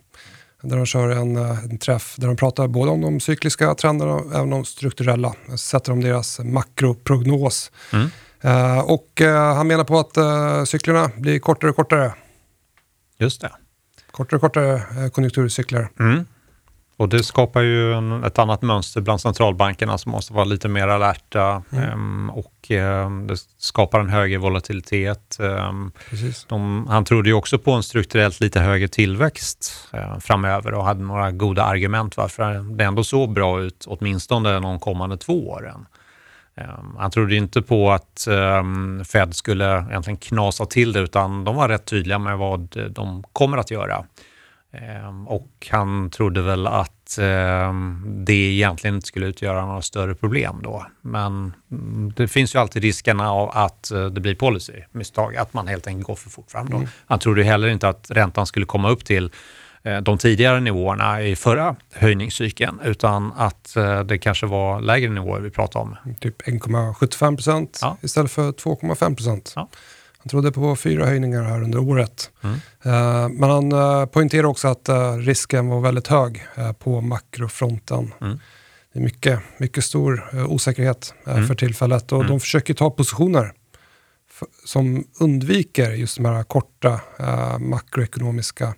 där de kör en, uh, en träff där de pratar både om de cykliska trenderna och även de strukturella. Så sätter de deras makroprognos. Mm. och han menar på att cyklerna blir kortare och kortare. Just det kortare och kortare eh, konjunkturcykler. Mm. Och det skapar ju en, ett annat mönster bland centralbankerna som måste vara lite mer alerta mm. um, och um, det skapar en högre volatilitet. Um, de, han trodde ju också på en strukturellt lite högre tillväxt uh, framöver och hade några goda argument varför det ändå såg bra ut, åtminstone de kommande två åren. Um, han trodde inte på att um, Fed skulle egentligen knasa till det utan de var rätt tydliga med vad de kommer att göra. Um, och han trodde väl att det egentligen inte skulle utgöra några större problem då. Men mm, det finns ju alltid riskerna av att uh, det blir policymisstag, att man helt enkelt går för fort fram. Då. Mm. Han trodde heller inte att räntan skulle komma upp till Eh, de tidigare nivåerna i förra höjningscykeln utan att eh, det kanske var lägre nivåer vi pratade om. Typ 1,75 procent ja. istället för 2,5 procent. Ja. Han trodde på fyra höjningar här under året. Mm. Eh, men han poängterade också att risken var väldigt hög på makrofronten. Mm. Det är mycket, mycket stor osäkerhet mm. för tillfället och de mm. försöker ta positioner som undviker just de här korta makroekonomiska Eh,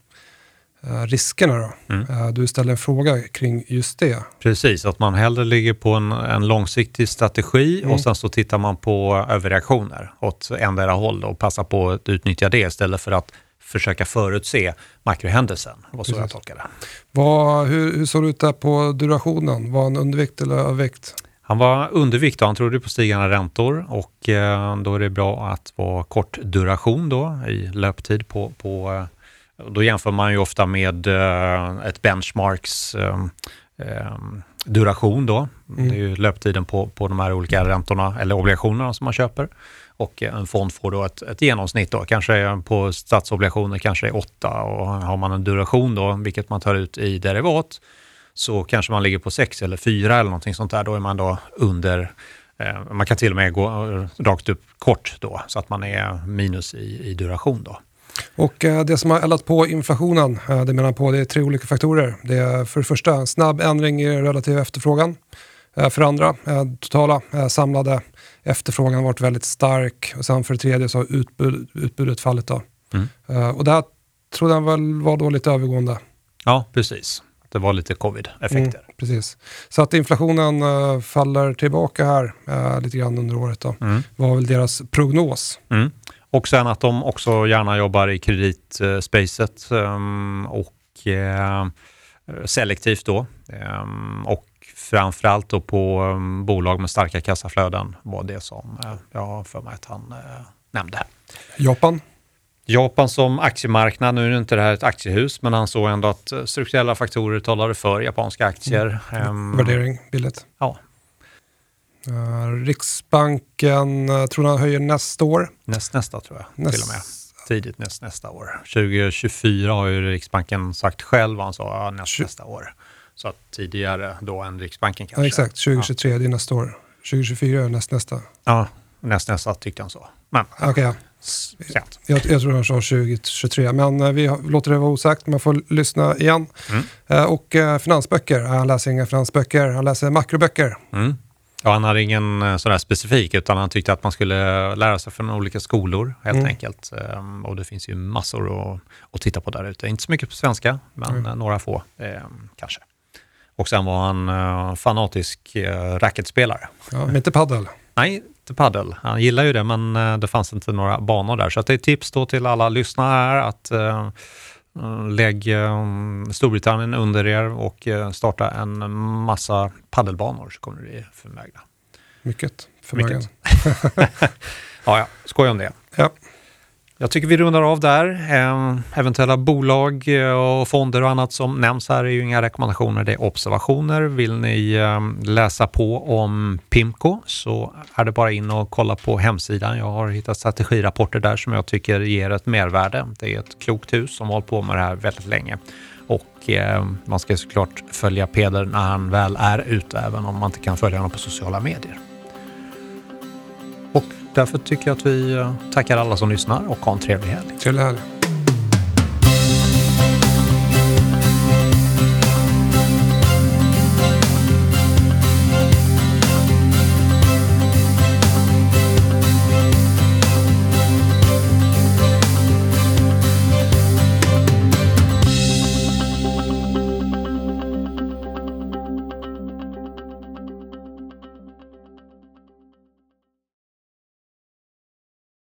riskerna. Då. Mm. Eh, du ställer en fråga kring just det. Precis, att man hellre ligger på en, en långsiktig strategi mm. och sen så tittar man på överreaktioner åt endera håll och passar på att utnyttja det istället för att försöka förutse makrohändelsen. Var så Precis. jag tolkade det. Vad, hur, hur såg det ut där på durationen? Var han undervikt eller övervikt? Han var undervikt och han trodde på stigande räntor och eh, då är det bra att vara kort duration då i löptid på, på då jämför man ju ofta med uh, ett benchmarks um, um, duration då. Mm. Det är ju löptiden på, på de här olika räntorna eller obligationerna som man köper. Och en fond får då ett, ett genomsnitt då, kanske på statsobligationer kanske är 8 och har man en duration då, vilket man tar ut i derivat, så kanske man ligger på 6 eller 4 eller någonting sånt där. Då är man då under eh, man kan till och med gå rakt upp kort då, så att man är minus i, i duration då. Och eh, det som har eldat på inflationen, eh, det menar på, det är tre olika faktorer. Det är för det första en snabb ändring i relativ efterfrågan. Eh, för det andra, totala samlade efterfrågan har varit väldigt stark. Och sen för det tredje så har utbud, utbudet fallit. Då. Mm. Och det här trodde han väl var då lite övergående. Ja, precis. Det var lite covid-effekter. Mm, precis. Så att inflationen faller tillbaka här lite grann under året. Då. Mm. var väl deras prognos. Mm. Och sen att de också gärna jobbar i kreditspacet um, och uh, selektivt då. Um, och framförallt då på um, bolag med starka kassaflöden var det som uh, jag har för mig att han uh, nämnde. Japan? Japan som aktiemarknad, nu är inte det här ett aktiehus, men han såg ändå att strukturella faktorer talade för japanska aktier. Mm. Värdering, billigt. Ja. Eh, Riksbanken uh, tror han höjer nästa år. Näst, nästa tror jag, näst... till och med. Tidigt näst, nästa år. 2024 har ju Riksbanken sagt själv, han sa näst, nästa år. Så att tidigare då än Riksbanken kanske. Ja, exakt, 2023 ja. det är nästa år. 2024 är näst nästa. Ja, näst nästa tyckte han så. Men okay, ja. sent. Jag, jag tror han sa 2023, men uh, vi låter det vara osagt. Man får lyssna igen. Mm. Och finansböcker, han läser inga finansböcker, han läser makroböcker. Mm. Ja, han hade ingen sådär specifik, utan han tyckte att man skulle lära sig från olika skolor helt mm. enkelt. Um, och det finns ju massor att, att titta på där ute. Inte så mycket på svenska, men mm. några få um, kanske. Och sen var han uh, fanatisk uh, racketspelare. Ja, men inte paddel? Nej, inte paddel. Han gillar ju det, men det fanns inte några banor där. Så det är ett tips då till alla lyssnare att lägg um, Storbritannien under er och uh, starta en massa paddelbanor så kommer ni bli förmögna. Mycket förmögen. *laughs* ja, ja, skoj om det. Ja. Jag tycker vi rundar av där. Ehm, eventuella bolag eh, och fonder och annat som nämns här är ju inga rekommendationer, det är observationer. Vill ni ehm, läsa på om Pimco så är det bara in och kolla på hemsidan. Jag har hittat strategirapporter där som jag tycker ger ett mervärde. Det är ett klokt hus som har hållit på med det här väldigt länge. Och ehm, man ska såklart följa Peder när han väl är ute, även om man inte kan följa honom på sociala medier. Och Därför tycker jag att vi eh, tackar alla som lyssnar och har en trevlig helg. Trevlig helg.